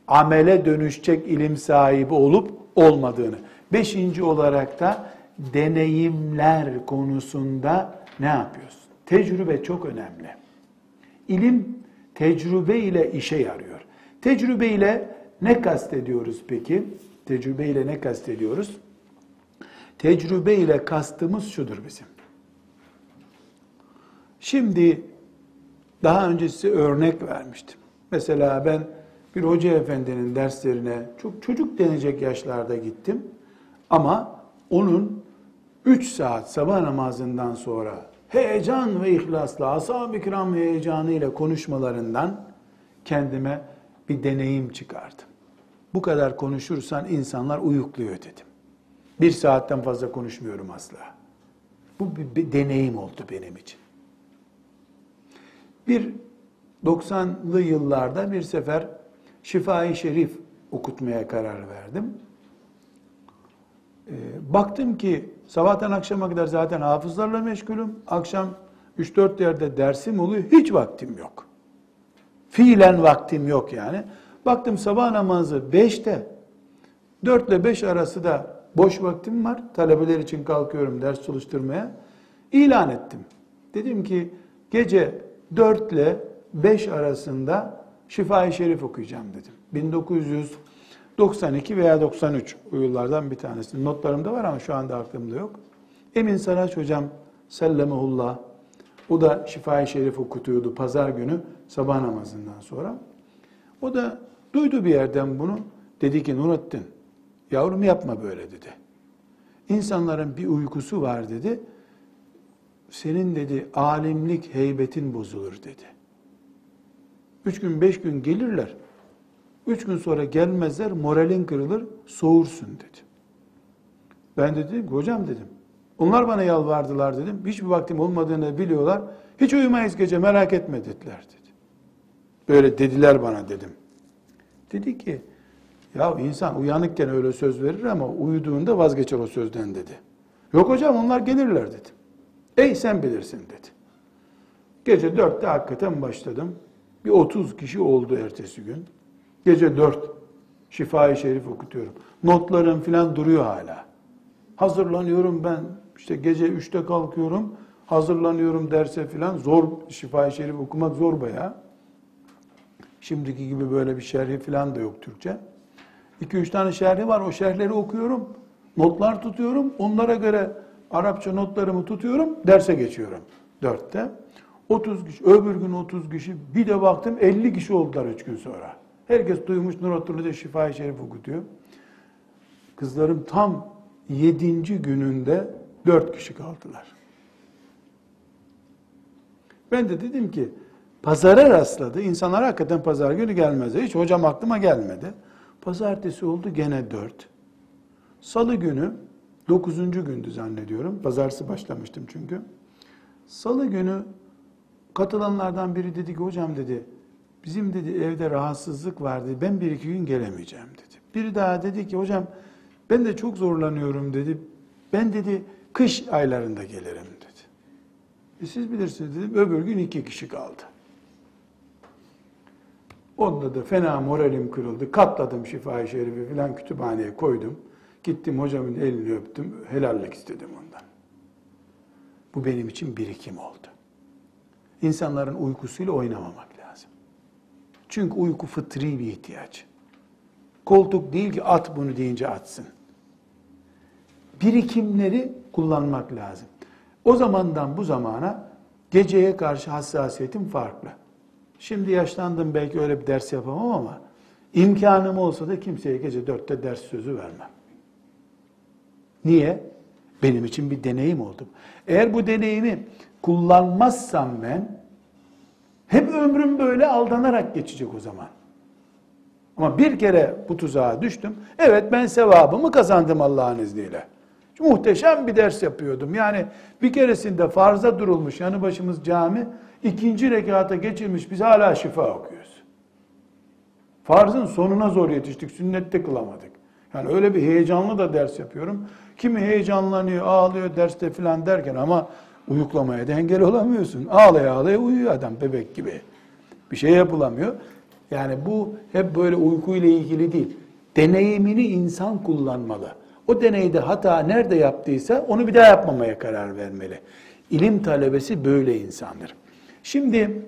amele dönüşecek ilim sahibi olup olmadığını. Beşinci olarak da deneyimler konusunda ne yapıyorsun? Tecrübe çok önemli. İlim tecrübe ile işe yarıyor. Tecrübe ile ne kastediyoruz peki? Tecrübe ile ne kastediyoruz? Tecrübe ile kastımız şudur bizim. Şimdi daha önce size örnek vermiştim. Mesela ben bir hoca efendinin derslerine çok çocuk denecek yaşlarda gittim. Ama onun 3 saat sabah namazından sonra heyecan ve ihlasla, ashab-ı kiram heyecanıyla konuşmalarından kendime bir deneyim çıkardım. Bu kadar konuşursan insanlar uyukluyor dedim. Bir saatten fazla konuşmuyorum asla. Bu bir, bir deneyim oldu benim için. Bir 90'lı yıllarda bir sefer Şifai Şerif okutmaya karar verdim. Ee, baktım ki sabahtan akşama kadar zaten hafızlarla meşgulüm. Akşam 3-4 yerde dersim oluyor. Hiç vaktim yok. Fiilen vaktim yok yani. Baktım sabah namazı 5'te 4 ile 5 arası da boş vaktim var. Talebeler için kalkıyorum ders çalıştırmaya. İlan ettim. Dedim ki gece 4 ile 5 arasında Şifa-i Şerif okuyacağım dedim. 1992 veya 93 o bir tanesi. Notlarımda var ama şu anda aklımda yok. Emin Saraç hocam sellemehullah o da Şifa-i Şerif okutuyordu pazar günü sabah namazından sonra. O da duydu bir yerden bunu. Dedi ki Nurattin yavrum yapma böyle dedi. İnsanların bir uykusu var dedi. Senin dedi alimlik heybetin bozulur dedi. Üç gün beş gün gelirler. Üç gün sonra gelmezler moralin kırılır soğursun dedi. Ben de dedim hocam dedim. Onlar bana yalvardılar dedim. Hiçbir vaktim olmadığını biliyorlar. Hiç uyumayız gece merak etme dediler dedi. Böyle dediler bana dedim. Dedi ki ya insan uyanıkken öyle söz verir ama uyuduğunda vazgeçer o sözden dedi. Yok hocam onlar gelirler dedi. Ey sen bilirsin dedi. Gece dörtte hakikaten başladım. Bir 30 kişi oldu ertesi gün. Gece 4 Şifa-i Şerif okutuyorum. Notlarım falan duruyor hala. Hazırlanıyorum ben. İşte gece 3'te kalkıyorum. Hazırlanıyorum derse falan. Zor Şifa-i Şerif okumak zor bayağı. Şimdiki gibi böyle bir şerhi falan da yok Türkçe. 2-3 tane şerhi var. O şerhleri okuyorum. Notlar tutuyorum. Onlara göre Arapça notlarımı tutuyorum. Derse geçiyorum. Dörtte. 30 kişi, öbür gün 30 kişi, bir de baktım 50 kişi oldular 3 gün sonra. Herkes duymuş Nur da Şifa-i Şerif okutuyor. Kızlarım tam 7. gününde 4 kişi kaldılar. Ben de dedim ki pazara rastladı. İnsanlar hakikaten pazar günü gelmezdi. Hiç hocam aklıma gelmedi. Pazartesi oldu gene dört. Salı günü, dokuzuncu gündü zannediyorum. Pazartesi başlamıştım çünkü. Salı günü katılanlardan biri dedi ki hocam dedi bizim dedi evde rahatsızlık vardı ben bir iki gün gelemeyeceğim dedi. Biri daha dedi ki hocam ben de çok zorlanıyorum dedi. Ben dedi kış aylarında gelirim dedi. E siz bilirsiniz dedim. Öbür gün iki kişi kaldı. Onda da fena moralim kırıldı. Katladım şifa şerifi filan kütüphaneye koydum. Gittim hocamın elini öptüm. Helallik istedim ondan. Bu benim için birikim oldu. İnsanların uykusuyla oynamamak lazım. Çünkü uyku fıtri bir ihtiyaç. Koltuk değil ki at bunu deyince atsın. Birikimleri kullanmak lazım. O zamandan bu zamana geceye karşı hassasiyetim farklı. Şimdi yaşlandım belki öyle bir ders yapamam ama imkanım olsa da kimseye gece dörtte ders sözü vermem. Niye? Benim için bir deneyim oldu. Eğer bu deneyimi kullanmazsam ben hep ömrüm böyle aldanarak geçecek o zaman. Ama bir kere bu tuzağa düştüm. Evet ben sevabımı kazandım Allah'ın izniyle. Muhteşem bir ders yapıyordum. Yani bir keresinde farza durulmuş yanı başımız cami. ikinci rekata geçirmiş biz hala şifa okuyoruz. Farzın sonuna zor yetiştik. Sünnette kılamadık. Yani öyle bir heyecanlı da ders yapıyorum. Kimi heyecanlanıyor, ağlıyor derste filan derken ama uyuklamaya da engel olamıyorsun. Ağlaya ağlaya uyuyor adam bebek gibi. Bir şey yapılamıyor. Yani bu hep böyle uykuyla ilgili değil. Deneyimini insan kullanmalı. O deneyde hata nerede yaptıysa onu bir daha yapmamaya karar vermeli. İlim talebesi böyle insandır. Şimdi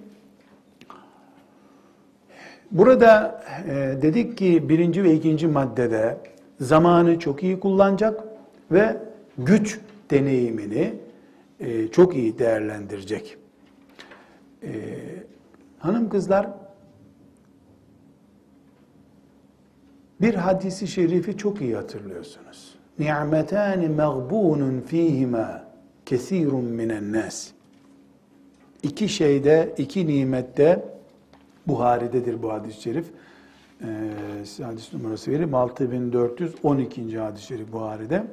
burada e, dedik ki birinci ve ikinci maddede zamanı çok iyi kullanacak ve güç deneyimini e, çok iyi değerlendirecek. E, hanım kızlar bir hadisi şerifi çok iyi hatırlıyorsunuz. Ni'metani mağbunun fihima kesirun minen nas. İki şeyde, iki nimette Buhari'dedir bu hadis-i şerif. Ee, hadis numarası vereyim. 6412. hadis-i şerif Buhari'de.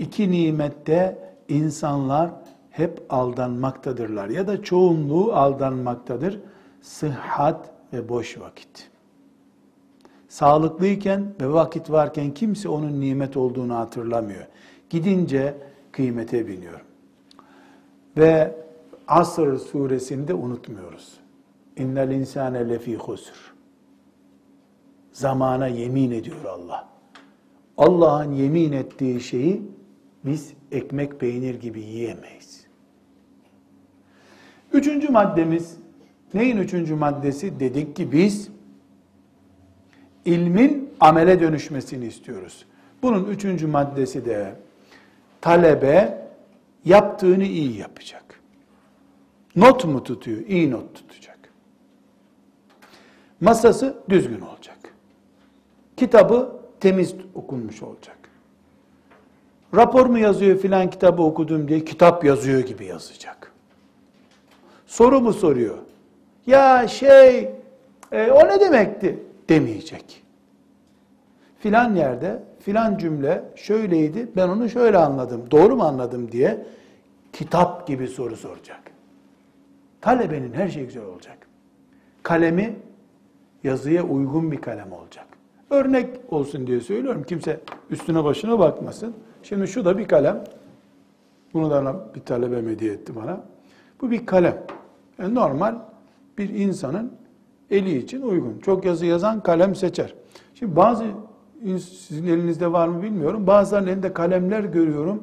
İki nimette insanlar hep aldanmaktadırlar ya da çoğunluğu aldanmaktadır. Sıhhat ve boş vakit. Sağlıklıyken ve vakit varken kimse onun nimet olduğunu hatırlamıyor. Gidince kıymete biniyor. Ve Asr suresinde unutmuyoruz. İnnel insane lefi husr. Zamana yemin ediyor Allah. Allah'ın yemin ettiği şeyi biz ekmek peynir gibi yiyemeyiz. Üçüncü maddemiz, neyin üçüncü maddesi? Dedik ki biz ilmin amele dönüşmesini istiyoruz. Bunun üçüncü maddesi de talebe yaptığını iyi yapacak. Not mu tutuyor? İyi not tutacak. Masası düzgün olacak. Kitabı temiz okunmuş olacak. Rapor mu yazıyor filan kitabı okudum diye kitap yazıyor gibi yazacak. Soru mu soruyor? Ya şey e, o ne demekti demeyecek. Filan yerde filan cümle şöyleydi ben onu şöyle anladım doğru mu anladım diye kitap gibi soru soracak. Talebenin her şey güzel olacak. Kalemi yazıya uygun bir kalem olacak. Örnek olsun diye söylüyorum. Kimse üstüne başına bakmasın. Şimdi şu da bir kalem. Bunu da bir talebe hediye etti bana. Bu bir kalem. Yani normal bir insanın eli için uygun. Çok yazı yazan kalem seçer. Şimdi bazı sizin elinizde var mı bilmiyorum. Bazılarının elinde kalemler görüyorum.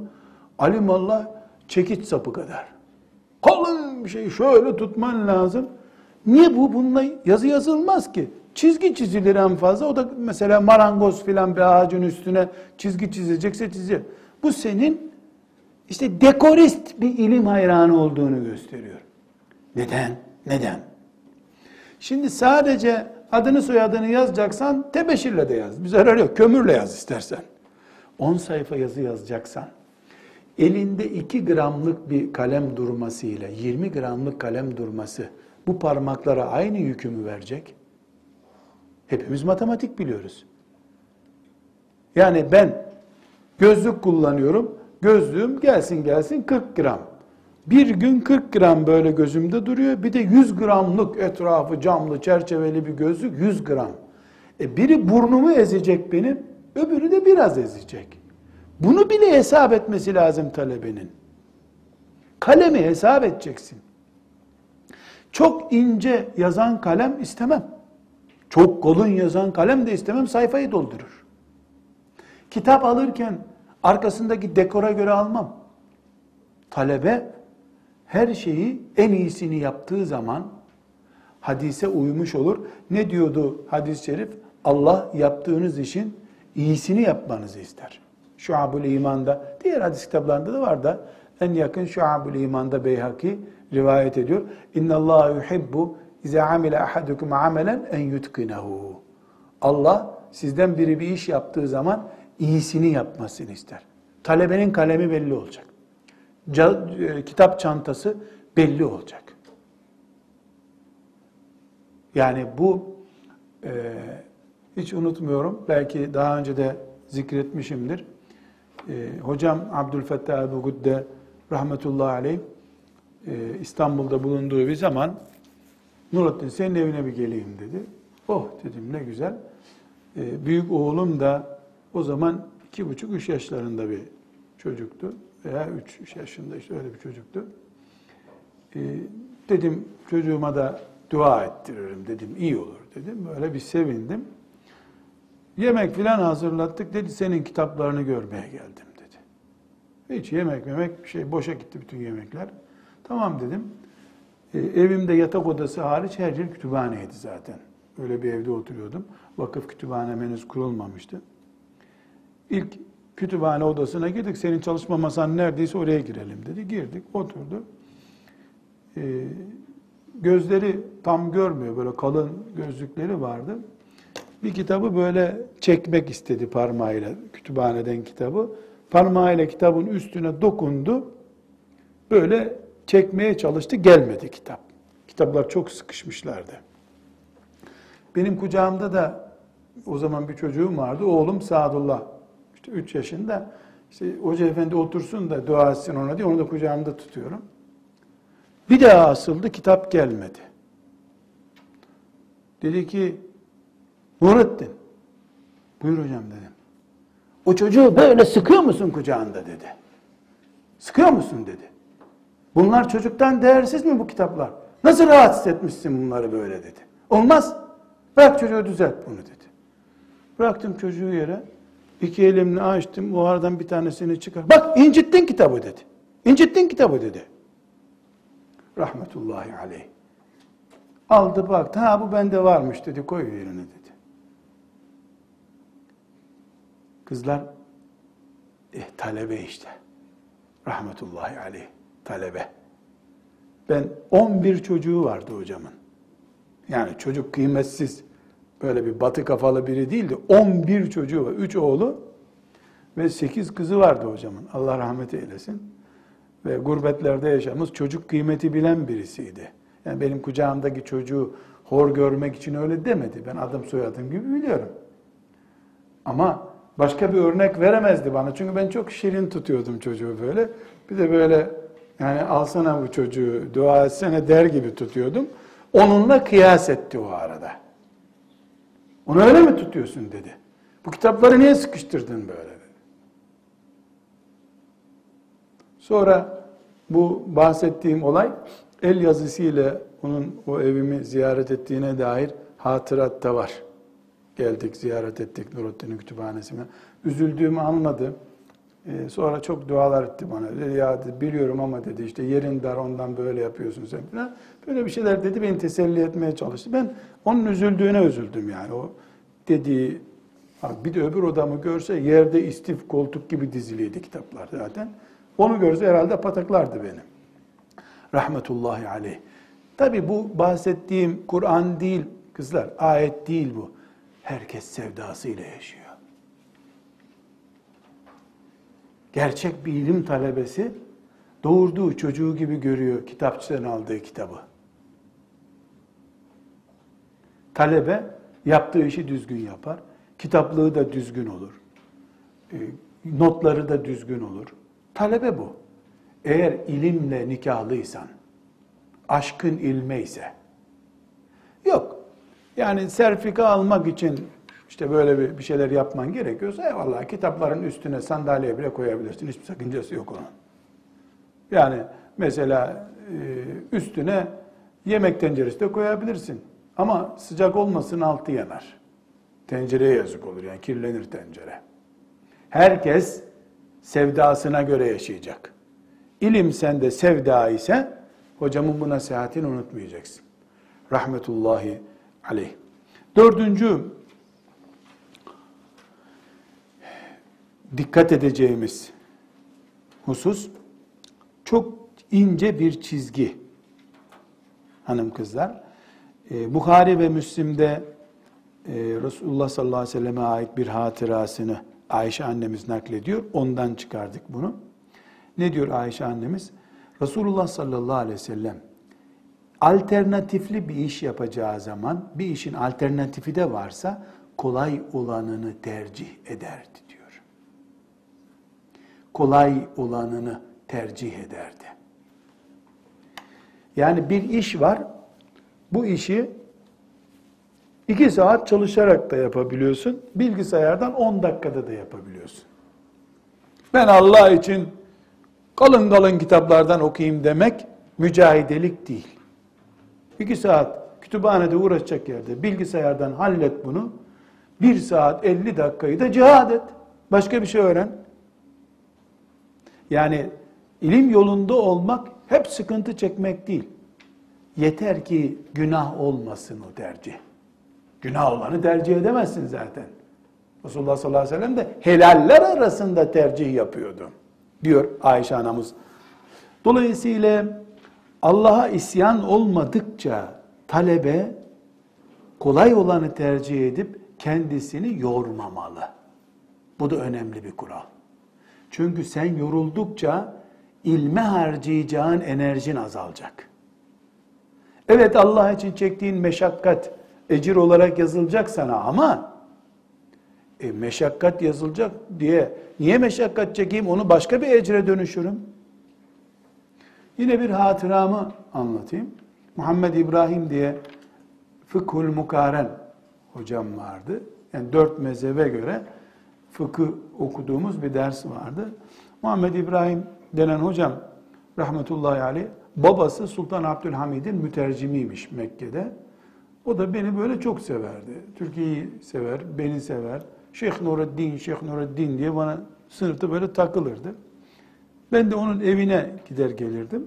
Alimallah çekiç sapı kadar. Kalın bir şey şöyle tutman lazım. Niye bu? Bununla yazı yazılmaz ki. Çizgi çizilir en fazla. O da mesela marangoz filan bir ağacın üstüne çizgi çizecekse çiziyor. Bu senin işte dekorist bir ilim hayranı olduğunu gösteriyor. Neden? Neden? Şimdi sadece adını soyadını yazacaksan tebeşirle de yaz. Bir zarar yok. Kömürle yaz istersen. 10 sayfa yazı yazacaksan elinde 2 gramlık bir kalem durmasıyla 20 gramlık kalem durması bu parmaklara aynı yükümü verecek? Hepimiz matematik biliyoruz. Yani ben gözlük kullanıyorum. Gözlüğüm gelsin gelsin 40 gram. Bir gün 40 gram böyle gözümde duruyor. Bir de 100 gramlık etrafı camlı çerçeveli bir gözlük 100 gram. E biri burnumu ezecek benim, öbürü de biraz ezecek. Bunu bile hesap etmesi lazım talebenin. Kalemi hesap edeceksin. Çok ince yazan kalem istemem. Çok kalın yazan kalem de istemem sayfayı doldurur. Kitap alırken arkasındaki dekora göre almam. Talebe her şeyi en iyisini yaptığı zaman hadise uymuş olur. Ne diyordu hadis-i şerif? Allah yaptığınız işin iyisini yapmanızı ister. Şuabul İman'da, diğer hadis kitaplarında da var da en yakın Şuabul İman'da Beyhaki rivayet ediyor. İnna Allah yuhibbu iza amile ahadukum amelen en yutkinehu. Allah sizden biri bir iş yaptığı zaman iyisini yapmasını ister. Talebenin kalemi belli olacak. E, kitap çantası belli olacak. Yani bu e, hiç unutmuyorum. Belki daha önce de zikretmişimdir. E, hocam Abdülfettah Ebu Gudde rahmetullahi aleyh e, İstanbul'da bulunduğu bir zaman Nurattin senin evine bir geleyim dedi. Oh dedim ne güzel. E, büyük oğlum da o zaman iki buçuk, üç yaşlarında bir çocuktu. Veya üç yaşında işte öyle bir çocuktu. E, dedim çocuğuma da dua ettiririm dedim. iyi olur dedim. Böyle bir sevindim. Yemek filan hazırlattık. Dedi senin kitaplarını görmeye geldim dedi. Hiç yemek yemek şey boşa gitti bütün yemekler. Tamam dedim. E, evimde yatak odası hariç her yer kütüphaneydi zaten. Öyle bir evde oturuyordum. Vakıf kütüphane henüz kurulmamıştı. İlk kütüphane odasına girdik. Senin çalışma masan neredeyse oraya girelim dedi. Girdik, oturdu. Ee, gözleri tam görmüyor. Böyle kalın gözlükleri vardı. Bir kitabı böyle çekmek istedi parmağıyla. Kütüphaneden kitabı. Parmağıyla kitabın üstüne dokundu. Böyle çekmeye çalıştı. Gelmedi kitap. Kitaplar çok sıkışmışlardı. Benim kucağımda da o zaman bir çocuğum vardı. Oğlum Sadullah. İşte 3 yaşında. İşte hoca efendi otursun da dua etsin ona diye onu da kucağımda tutuyorum. Bir daha asıldı, kitap gelmedi. Dedi ki, Nurettin, buyur hocam dedim. O çocuğu böyle sıkıyor musun kucağında dedi. Sıkıyor musun dedi. Bunlar çocuktan değersiz mi bu kitaplar? Nasıl rahatsız etmişsin bunları böyle dedi. Olmaz. Bırak çocuğu düzelt bunu dedi. Bıraktım çocuğu yere. İki elimle açtım. O aradan bir tanesini çıkar. Bak incittin kitabı dedi. İncittin kitabı dedi. Rahmetullahi aleyh. Aldı baktı. Ha bu bende varmış dedi. Koy yerine dedi. Kızlar eh, talebe işte. Rahmetullahi aleyh. Talebe. Ben 11 çocuğu vardı hocamın. Yani çocuk kıymetsiz böyle bir batı kafalı biri değildi. 11 çocuğu var. 3 oğlu ve 8 kızı vardı hocamın. Allah rahmet eylesin. Ve gurbetlerde yaşamış çocuk kıymeti bilen birisiydi. Yani benim kucağımdaki çocuğu hor görmek için öyle demedi. Ben adım soyadım gibi biliyorum. Ama başka bir örnek veremezdi bana. Çünkü ben çok şirin tutuyordum çocuğu böyle. Bir de böyle yani alsana bu çocuğu, dua etsene der gibi tutuyordum. Onunla kıyas etti o arada. Onu öyle mi tutuyorsun dedi. Bu kitapları niye sıkıştırdın böyle. Sonra bu bahsettiğim olay el yazısıyla onun o evimi ziyaret ettiğine dair hatırat da var. Geldik, ziyaret ettik Nurattin'in kütüphanesine. Üzüldüğümü anladı. Ee, sonra çok dualar etti bana. Dedi, ya biliyorum ama dedi işte yerin dar ondan böyle yapıyorsun sen falan. Böyle bir şeyler dedi beni teselli etmeye çalıştı. Ben onun üzüldüğüne üzüldüm yani. O dediği bir de öbür odamı görse yerde istif koltuk gibi diziliydi kitaplar zaten. Onu görse herhalde pataklardı beni. Rahmetullahi aleyh. Tabi bu bahsettiğim Kur'an değil kızlar, ayet değil bu. Herkes sevdasıyla yaşıyor. Gerçek bir ilim talebesi doğurduğu çocuğu gibi görüyor kitapçıdan aldığı kitabı. Talebe yaptığı işi düzgün yapar. Kitaplığı da düzgün olur. e, notları da düzgün olur. Talebe bu. Eğer ilimle nikahlıysan, aşkın ilme ise, yok. Yani serfika almak için işte böyle bir, bir şeyler yapman gerekiyorsa eyvallah kitapların üstüne sandalye bile koyabilirsin. Hiçbir sakıncası yok onun. Yani mesela e, üstüne yemek tenceresi de koyabilirsin. Ama sıcak olmasın altı yanar. Tencereye yazık olur yani kirlenir tencere. Herkes sevdasına göre yaşayacak. İlim sende sevda ise hocamın bu nasihatini unutmayacaksın. Rahmetullahi aleyh. Dördüncü dikkat edeceğimiz husus çok ince bir çizgi hanım kızlar. Ee, Bukhari ve Müslim'de e, Resulullah sallallahu aleyhi ve selleme ait bir hatırasını Ayşe annemiz naklediyor. Ondan çıkardık bunu. Ne diyor Ayşe annemiz? Resulullah sallallahu aleyhi ve sellem alternatifli bir iş yapacağı zaman bir işin alternatifi de varsa kolay olanını tercih ederdi. Kolay olanını tercih ederdi. Yani bir iş var, bu işi iki saat çalışarak da yapabiliyorsun, bilgisayardan 10 dakikada da yapabiliyorsun. Ben Allah için kalın kalın kitaplardan okuyayım demek mücahidelik değil. İki saat kütüphanede uğraşacak yerde bilgisayardan hallet bunu. Bir saat 50 dakikayı da cihad et. Başka bir şey öğren. Yani ilim yolunda olmak hep sıkıntı çekmek değil. Yeter ki günah olmasın o tercih. Günah olanı tercih edemezsin zaten. Resulullah sallallahu aleyhi ve sellem de helaller arasında tercih yapıyordu. Diyor Ayşe anamız. Dolayısıyla Allah'a isyan olmadıkça talebe kolay olanı tercih edip kendisini yormamalı. Bu da önemli bir kural. Çünkü sen yoruldukça ilme harcayacağın enerjin azalacak. Evet Allah için çektiğin meşakkat ecir olarak yazılacak sana ama e, meşakkat yazılacak diye niye meşakkat çekeyim onu başka bir ecre dönüşürüm. Yine bir hatıramı anlatayım. Muhammed İbrahim diye Fıkhul Mukaren hocam vardı. Yani dört mezhebe göre fıkıh okuduğumuz bir ders vardı. Muhammed İbrahim denen hocam rahmetullahi aleyh babası Sultan Abdülhamid'in mütercimiymiş Mekke'de. O da beni böyle çok severdi. Türkiye'yi sever, beni sever. Şeyh Nureddin, Şeyh Nureddin diye bana sınıfta böyle takılırdı. Ben de onun evine gider gelirdim.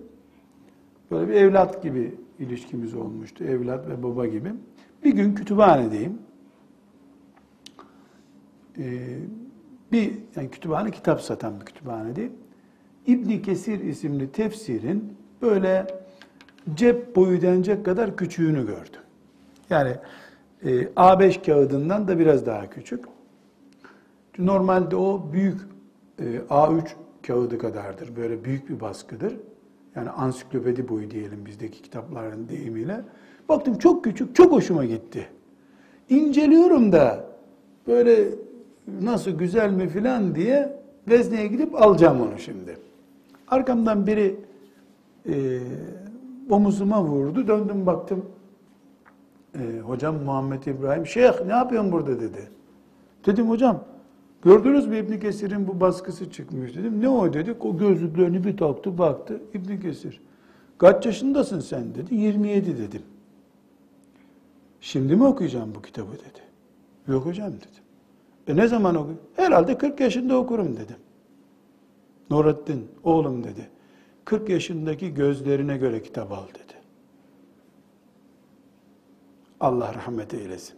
Böyle bir evlat gibi ilişkimiz olmuştu. Evlat ve baba gibi. Bir gün kütüphanedeyim. Ee, bir yani kütüphane kitap satan bir kütüphanedeyim. İbni Kesir isimli tefsirin böyle cep boyu denecek kadar küçüğünü gördüm. Yani e, A5 kağıdından da biraz daha küçük. Normalde o büyük e, A3 kağıdı kadardır. Böyle büyük bir baskıdır. Yani ansiklopedi boyu diyelim bizdeki kitapların deyimiyle. Baktım çok küçük, çok hoşuma gitti. İnceliyorum da böyle nasıl güzel mi filan diye vezneye gidip alacağım onu şimdi. Arkamdan biri e, omuzuma vurdu. Döndüm baktım. E, hocam Muhammed İbrahim, Şeyh ne yapıyorsun burada dedi. Dedim hocam Gördünüz mü İbn Kesir'in bu baskısı çıkmış dedim. Ne o dedik. O gözlüklerini bir taktı baktı. İbn Kesir. Kaç yaşındasın sen dedi. 27 dedim. Şimdi mi okuyacağım bu kitabı dedi. Yok hocam dedim. E ne zaman oku? Herhalde 40 yaşında okurum dedim. Nurettin oğlum dedi. 40 yaşındaki gözlerine göre kitap al dedi. Allah rahmet eylesin.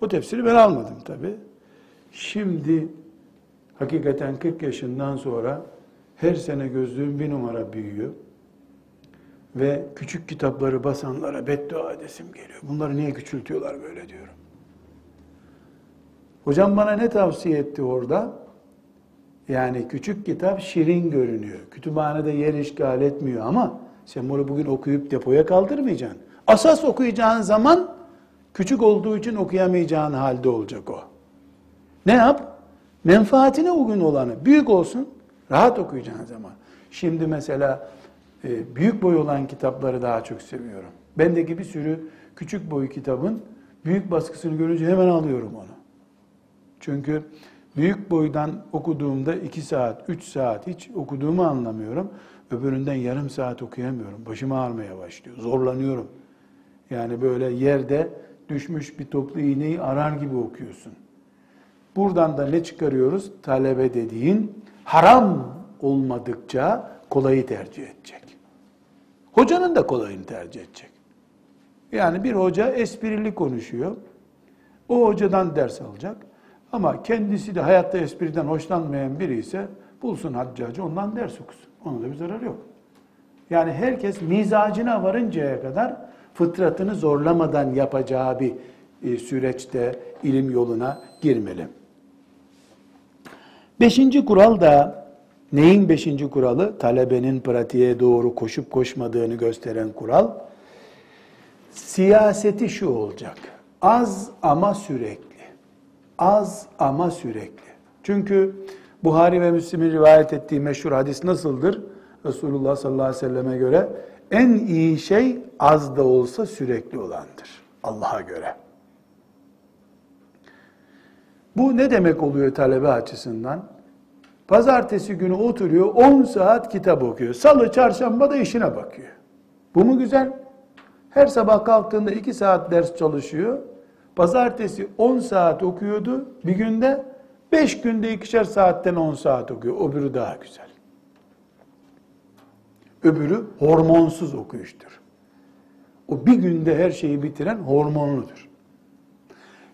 O tefsiri ben almadım tabi. Şimdi hakikaten 40 yaşından sonra her sene gözlüğüm bir numara büyüyor. Ve küçük kitapları basanlara beddua edesim geliyor. Bunları niye küçültüyorlar böyle diyorum. Hocam bana ne tavsiye etti orada? Yani küçük kitap şirin görünüyor. Kütüphanede yer işgal etmiyor ama sen bunu bugün okuyup depoya kaldırmayacaksın. Asas okuyacağın zaman küçük olduğu için okuyamayacağın halde olacak o. Ne yap? Menfaatine uygun olanı, büyük olsun, rahat okuyacağın zaman. Şimdi mesela e, büyük boy olan kitapları daha çok seviyorum. Bendeki bir sürü küçük boy kitabın büyük baskısını görünce hemen alıyorum onu. Çünkü büyük boydan okuduğumda iki saat, üç saat hiç okuduğumu anlamıyorum. Öbüründen yarım saat okuyamıyorum. Başım ağrımaya başlıyor. Zorlanıyorum. Yani böyle yerde düşmüş bir toplu iğneyi arar gibi okuyorsun. Buradan da ne çıkarıyoruz? Talebe dediğin haram olmadıkça kolayı tercih edecek. Hocanın da kolayını tercih edecek. Yani bir hoca esprili konuşuyor. O hocadan ders alacak. Ama kendisi de hayatta espriden hoşlanmayan biri ise bulsun haccacı ondan ders okusun. Onun da bir zararı yok. Yani herkes mizacına varıncaya kadar fıtratını zorlamadan yapacağı bir e, süreçte ilim yoluna girmeli. Beşinci kural da neyin beşinci kuralı? Talebenin pratiğe doğru koşup koşmadığını gösteren kural. Siyaseti şu olacak. Az ama sürekli. Az ama sürekli. Çünkü Buhari ve Müslim'in rivayet ettiği meşhur hadis nasıldır? Resulullah sallallahu aleyhi ve selleme göre en iyi şey az da olsa sürekli olandır. Allah'a göre. Bu ne demek oluyor talebe açısından? Pazartesi günü oturuyor 10 saat kitap okuyor. Salı, çarşamba da işine bakıyor. Bu mu güzel? Her sabah kalktığında 2 saat ders çalışıyor. Pazartesi 10 saat okuyordu. Bir günde 5 günde ikişer saatten 10 saat okuyor. Öbürü daha güzel. Öbürü hormonsuz okuyuştur. O bir günde her şeyi bitiren hormonludur.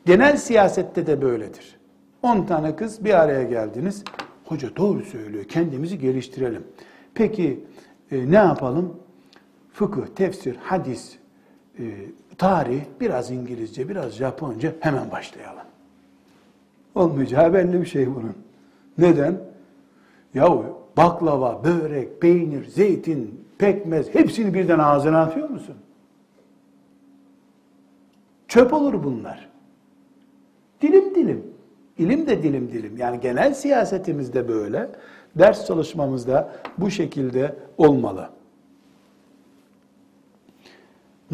Genel siyasette de böyledir. 10 tane kız bir araya geldiniz. Hoca doğru söylüyor. Kendimizi geliştirelim. Peki e, ne yapalım? Fıkıh, tefsir, hadis, e, tarih, biraz İngilizce, biraz Japonca hemen başlayalım. Olmayacağı belli bir şey bunun. Neden? Yahu baklava, börek, peynir, zeytin, pekmez hepsini birden ağzına atıyor musun? Çöp olur bunlar. Dilim dilim. İlim de dilim dilim. Yani genel siyasetimizde böyle. Ders çalışmamızda bu şekilde olmalı.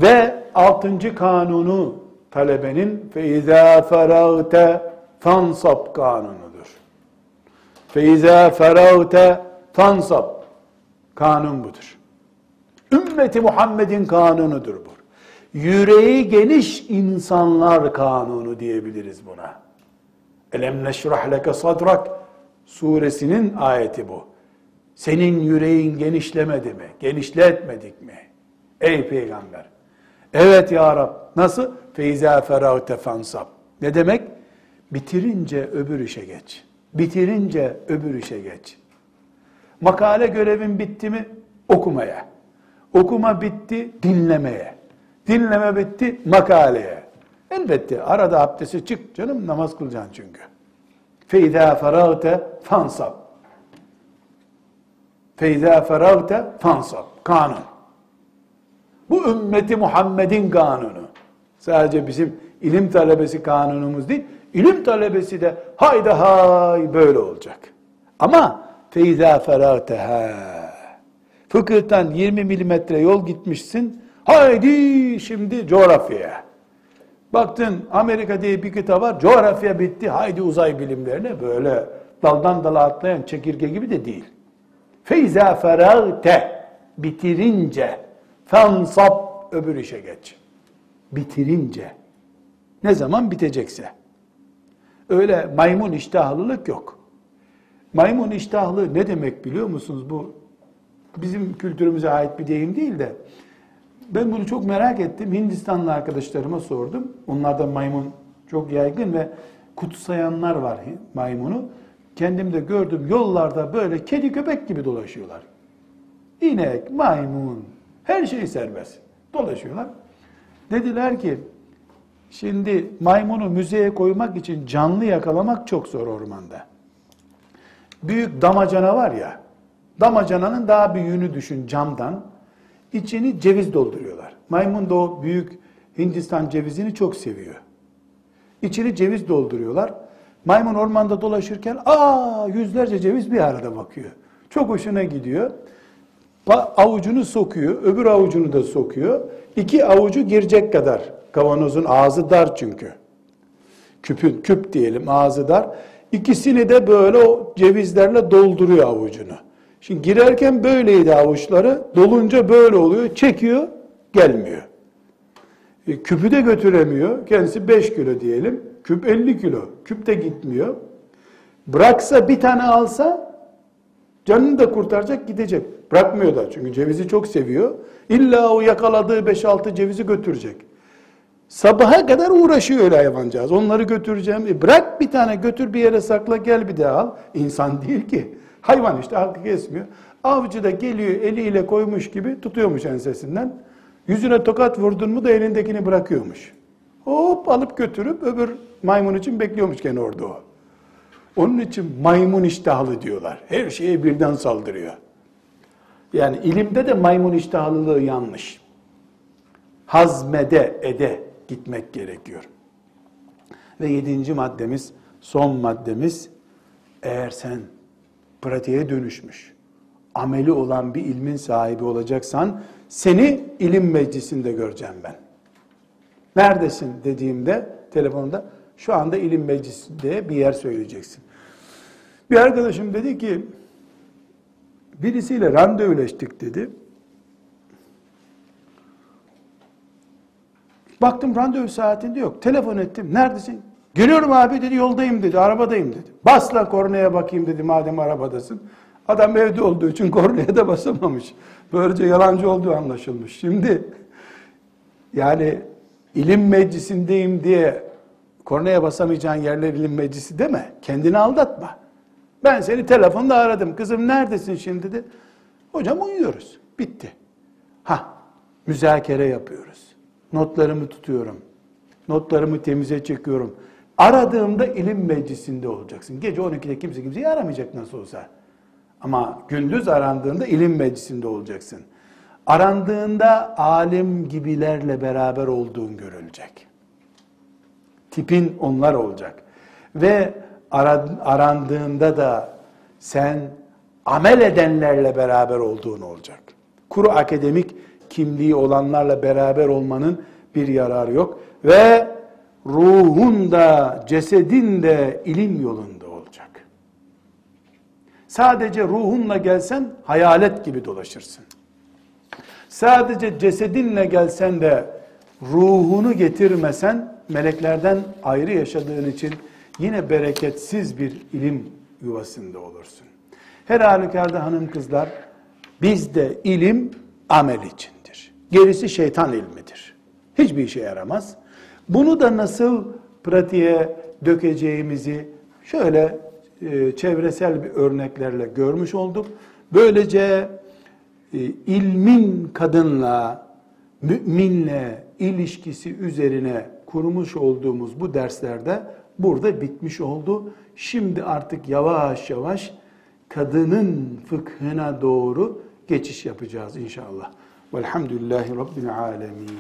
Ve altıncı kanunu talebenin feiza feragte fansab kanunudur. Feiza feragte fansab kanun budur. Ümmeti Muhammed'in kanunudur bu. Yüreği geniş insanlar kanunu diyebiliriz buna. Elem neşrah leke sadrak suresinin ayeti bu. Senin yüreğin genişlemedi mi? Genişletmedik mi? Ey peygamber. Evet ya Rab. Nasıl? Feyza feragte fansab. Ne demek? Bitirince öbür işe geç. Bitirince öbür işe geç. Makale görevin bitti mi? Okumaya. Okuma bitti, dinlemeye. Dinleme bitti, makaleye. Elbette arada abdesti çık canım namaz kılacaksın çünkü. Feyza feragte fansab. Feyza feragte fansab. Kanun. Bu ümmeti Muhammed'in kanunu. Sadece bizim ilim talebesi kanunumuz değil. İlim talebesi de hayda hay böyle olacak. Ama feyza feragteha. Fıkıhtan 20 milimetre yol gitmişsin. Haydi şimdi coğrafyaya. Baktın Amerika diye bir kitap var. Coğrafya bitti. Haydi uzay bilimlerine böyle daldan dala atlayan çekirge gibi de değil. Feyza feragte bitirince fansab öbür işe geç. Bitirince. Ne zaman bitecekse. Öyle maymun iştahlılık yok. Maymun iştahlı ne demek biliyor musunuz? Bu bizim kültürümüze ait bir deyim değil de ben bunu çok merak ettim. Hindistanlı arkadaşlarıma sordum. Onlarda maymun çok yaygın ve kutsayanlar var maymunu. Kendim de gördüm yollarda böyle kedi köpek gibi dolaşıyorlar. İnek, maymun, her şey serbest. Dolaşıyorlar. Dediler ki şimdi maymunu müzeye koymak için canlı yakalamak çok zor ormanda. Büyük damacana var ya, damacananın daha büyüğünü düşün camdan. İçini ceviz dolduruyorlar. Maymun da o büyük Hindistan cevizini çok seviyor. İçini ceviz dolduruyorlar. Maymun ormanda dolaşırken aa yüzlerce ceviz bir arada bakıyor. Çok hoşuna gidiyor. Avucunu sokuyor, öbür avucunu da sokuyor. İki avucu girecek kadar. Kavanozun ağzı dar çünkü. Küpün, küp diyelim ağzı dar. İkisini de böyle o cevizlerle dolduruyor avucunu. Şimdi girerken böyleydi avuçları. Dolunca böyle oluyor. Çekiyor, gelmiyor. E, küpü de götüremiyor. Kendisi 5 kilo diyelim. Küp 50 kilo. Küp de gitmiyor. Bıraksa bir tane alsa canını da kurtaracak gidecek. Bırakmıyor da çünkü cevizi çok seviyor. İlla o yakaladığı 5-6 cevizi götürecek. Sabaha kadar uğraşıyor öyle hayvancağız. Onları götüreceğim. E bırak bir tane götür bir yere sakla gel bir daha al. İnsan değil ki. Hayvan işte hakkı kesmiyor. Avcı da geliyor eliyle koymuş gibi tutuyormuş ensesinden. Yüzüne tokat vurdun mu da elindekini bırakıyormuş. Hop alıp götürüp öbür maymun için bekliyormuş gene orada o. Onun için maymun iştahlı diyorlar. Her şeye birden saldırıyor. Yani ilimde de maymun iştahlılığı yanlış. Hazmede, ede gitmek gerekiyor. Ve yedinci maddemiz, son maddemiz, eğer sen pratiğe dönüşmüş, ameli olan bir ilmin sahibi olacaksan, seni ilim meclisinde göreceğim ben. Neredesin dediğimde telefonda, şu anda ilim meclisinde bir yer söyleyeceksin. Bir arkadaşım dedi ki, birisiyle randevuleştik dedi. Baktım randevu saatinde yok. Telefon ettim. Neredesin? Geliyorum abi dedi yoldayım dedi. Arabadayım dedi. Basla kornaya bakayım dedi madem arabadasın. Adam evde olduğu için kornaya da basamamış. Böylece yalancı olduğu anlaşılmış. Şimdi yani ilim meclisindeyim diye kornaya basamayacağın yerler ilim meclisi deme. Kendini aldatma. Ben seni telefonda aradım. Kızım neredesin şimdi dedi. Hocam uyuyoruz. Bitti. Ha, müzakere yapıyoruz. Notlarımı tutuyorum. Notlarımı temize çekiyorum. Aradığımda ilim meclisinde olacaksın. Gece 12'de kimse kimseyi aramayacak nasıl olsa. Ama gündüz arandığında ilim meclisinde olacaksın. Arandığında alim gibilerle beraber olduğun görülecek. Tipin onlar olacak. Ve arandığında da sen amel edenlerle beraber olduğun olacak. Kuru akademik kimliği olanlarla beraber olmanın bir yararı yok. Ve ruhun da cesedin de ilim yolunda olacak. Sadece ruhunla gelsen hayalet gibi dolaşırsın. Sadece cesedinle gelsen de ruhunu getirmesen meleklerden ayrı yaşadığın için yine bereketsiz bir ilim yuvasında olursun. Her halükarda hanım kızlar bizde ilim amel içindir. Gerisi şeytan ilmidir. Hiçbir işe yaramaz. Bunu da nasıl pratiğe dökeceğimizi şöyle e, çevresel bir örneklerle görmüş olduk. Böylece e, ilmin kadınla, müminle ilişkisi üzerine kurmuş olduğumuz bu derslerde burada bitmiş oldu. Şimdi artık yavaş yavaş kadının fıkhına doğru geçiş yapacağız inşallah. Velhamdülillahi Rabbil alemin.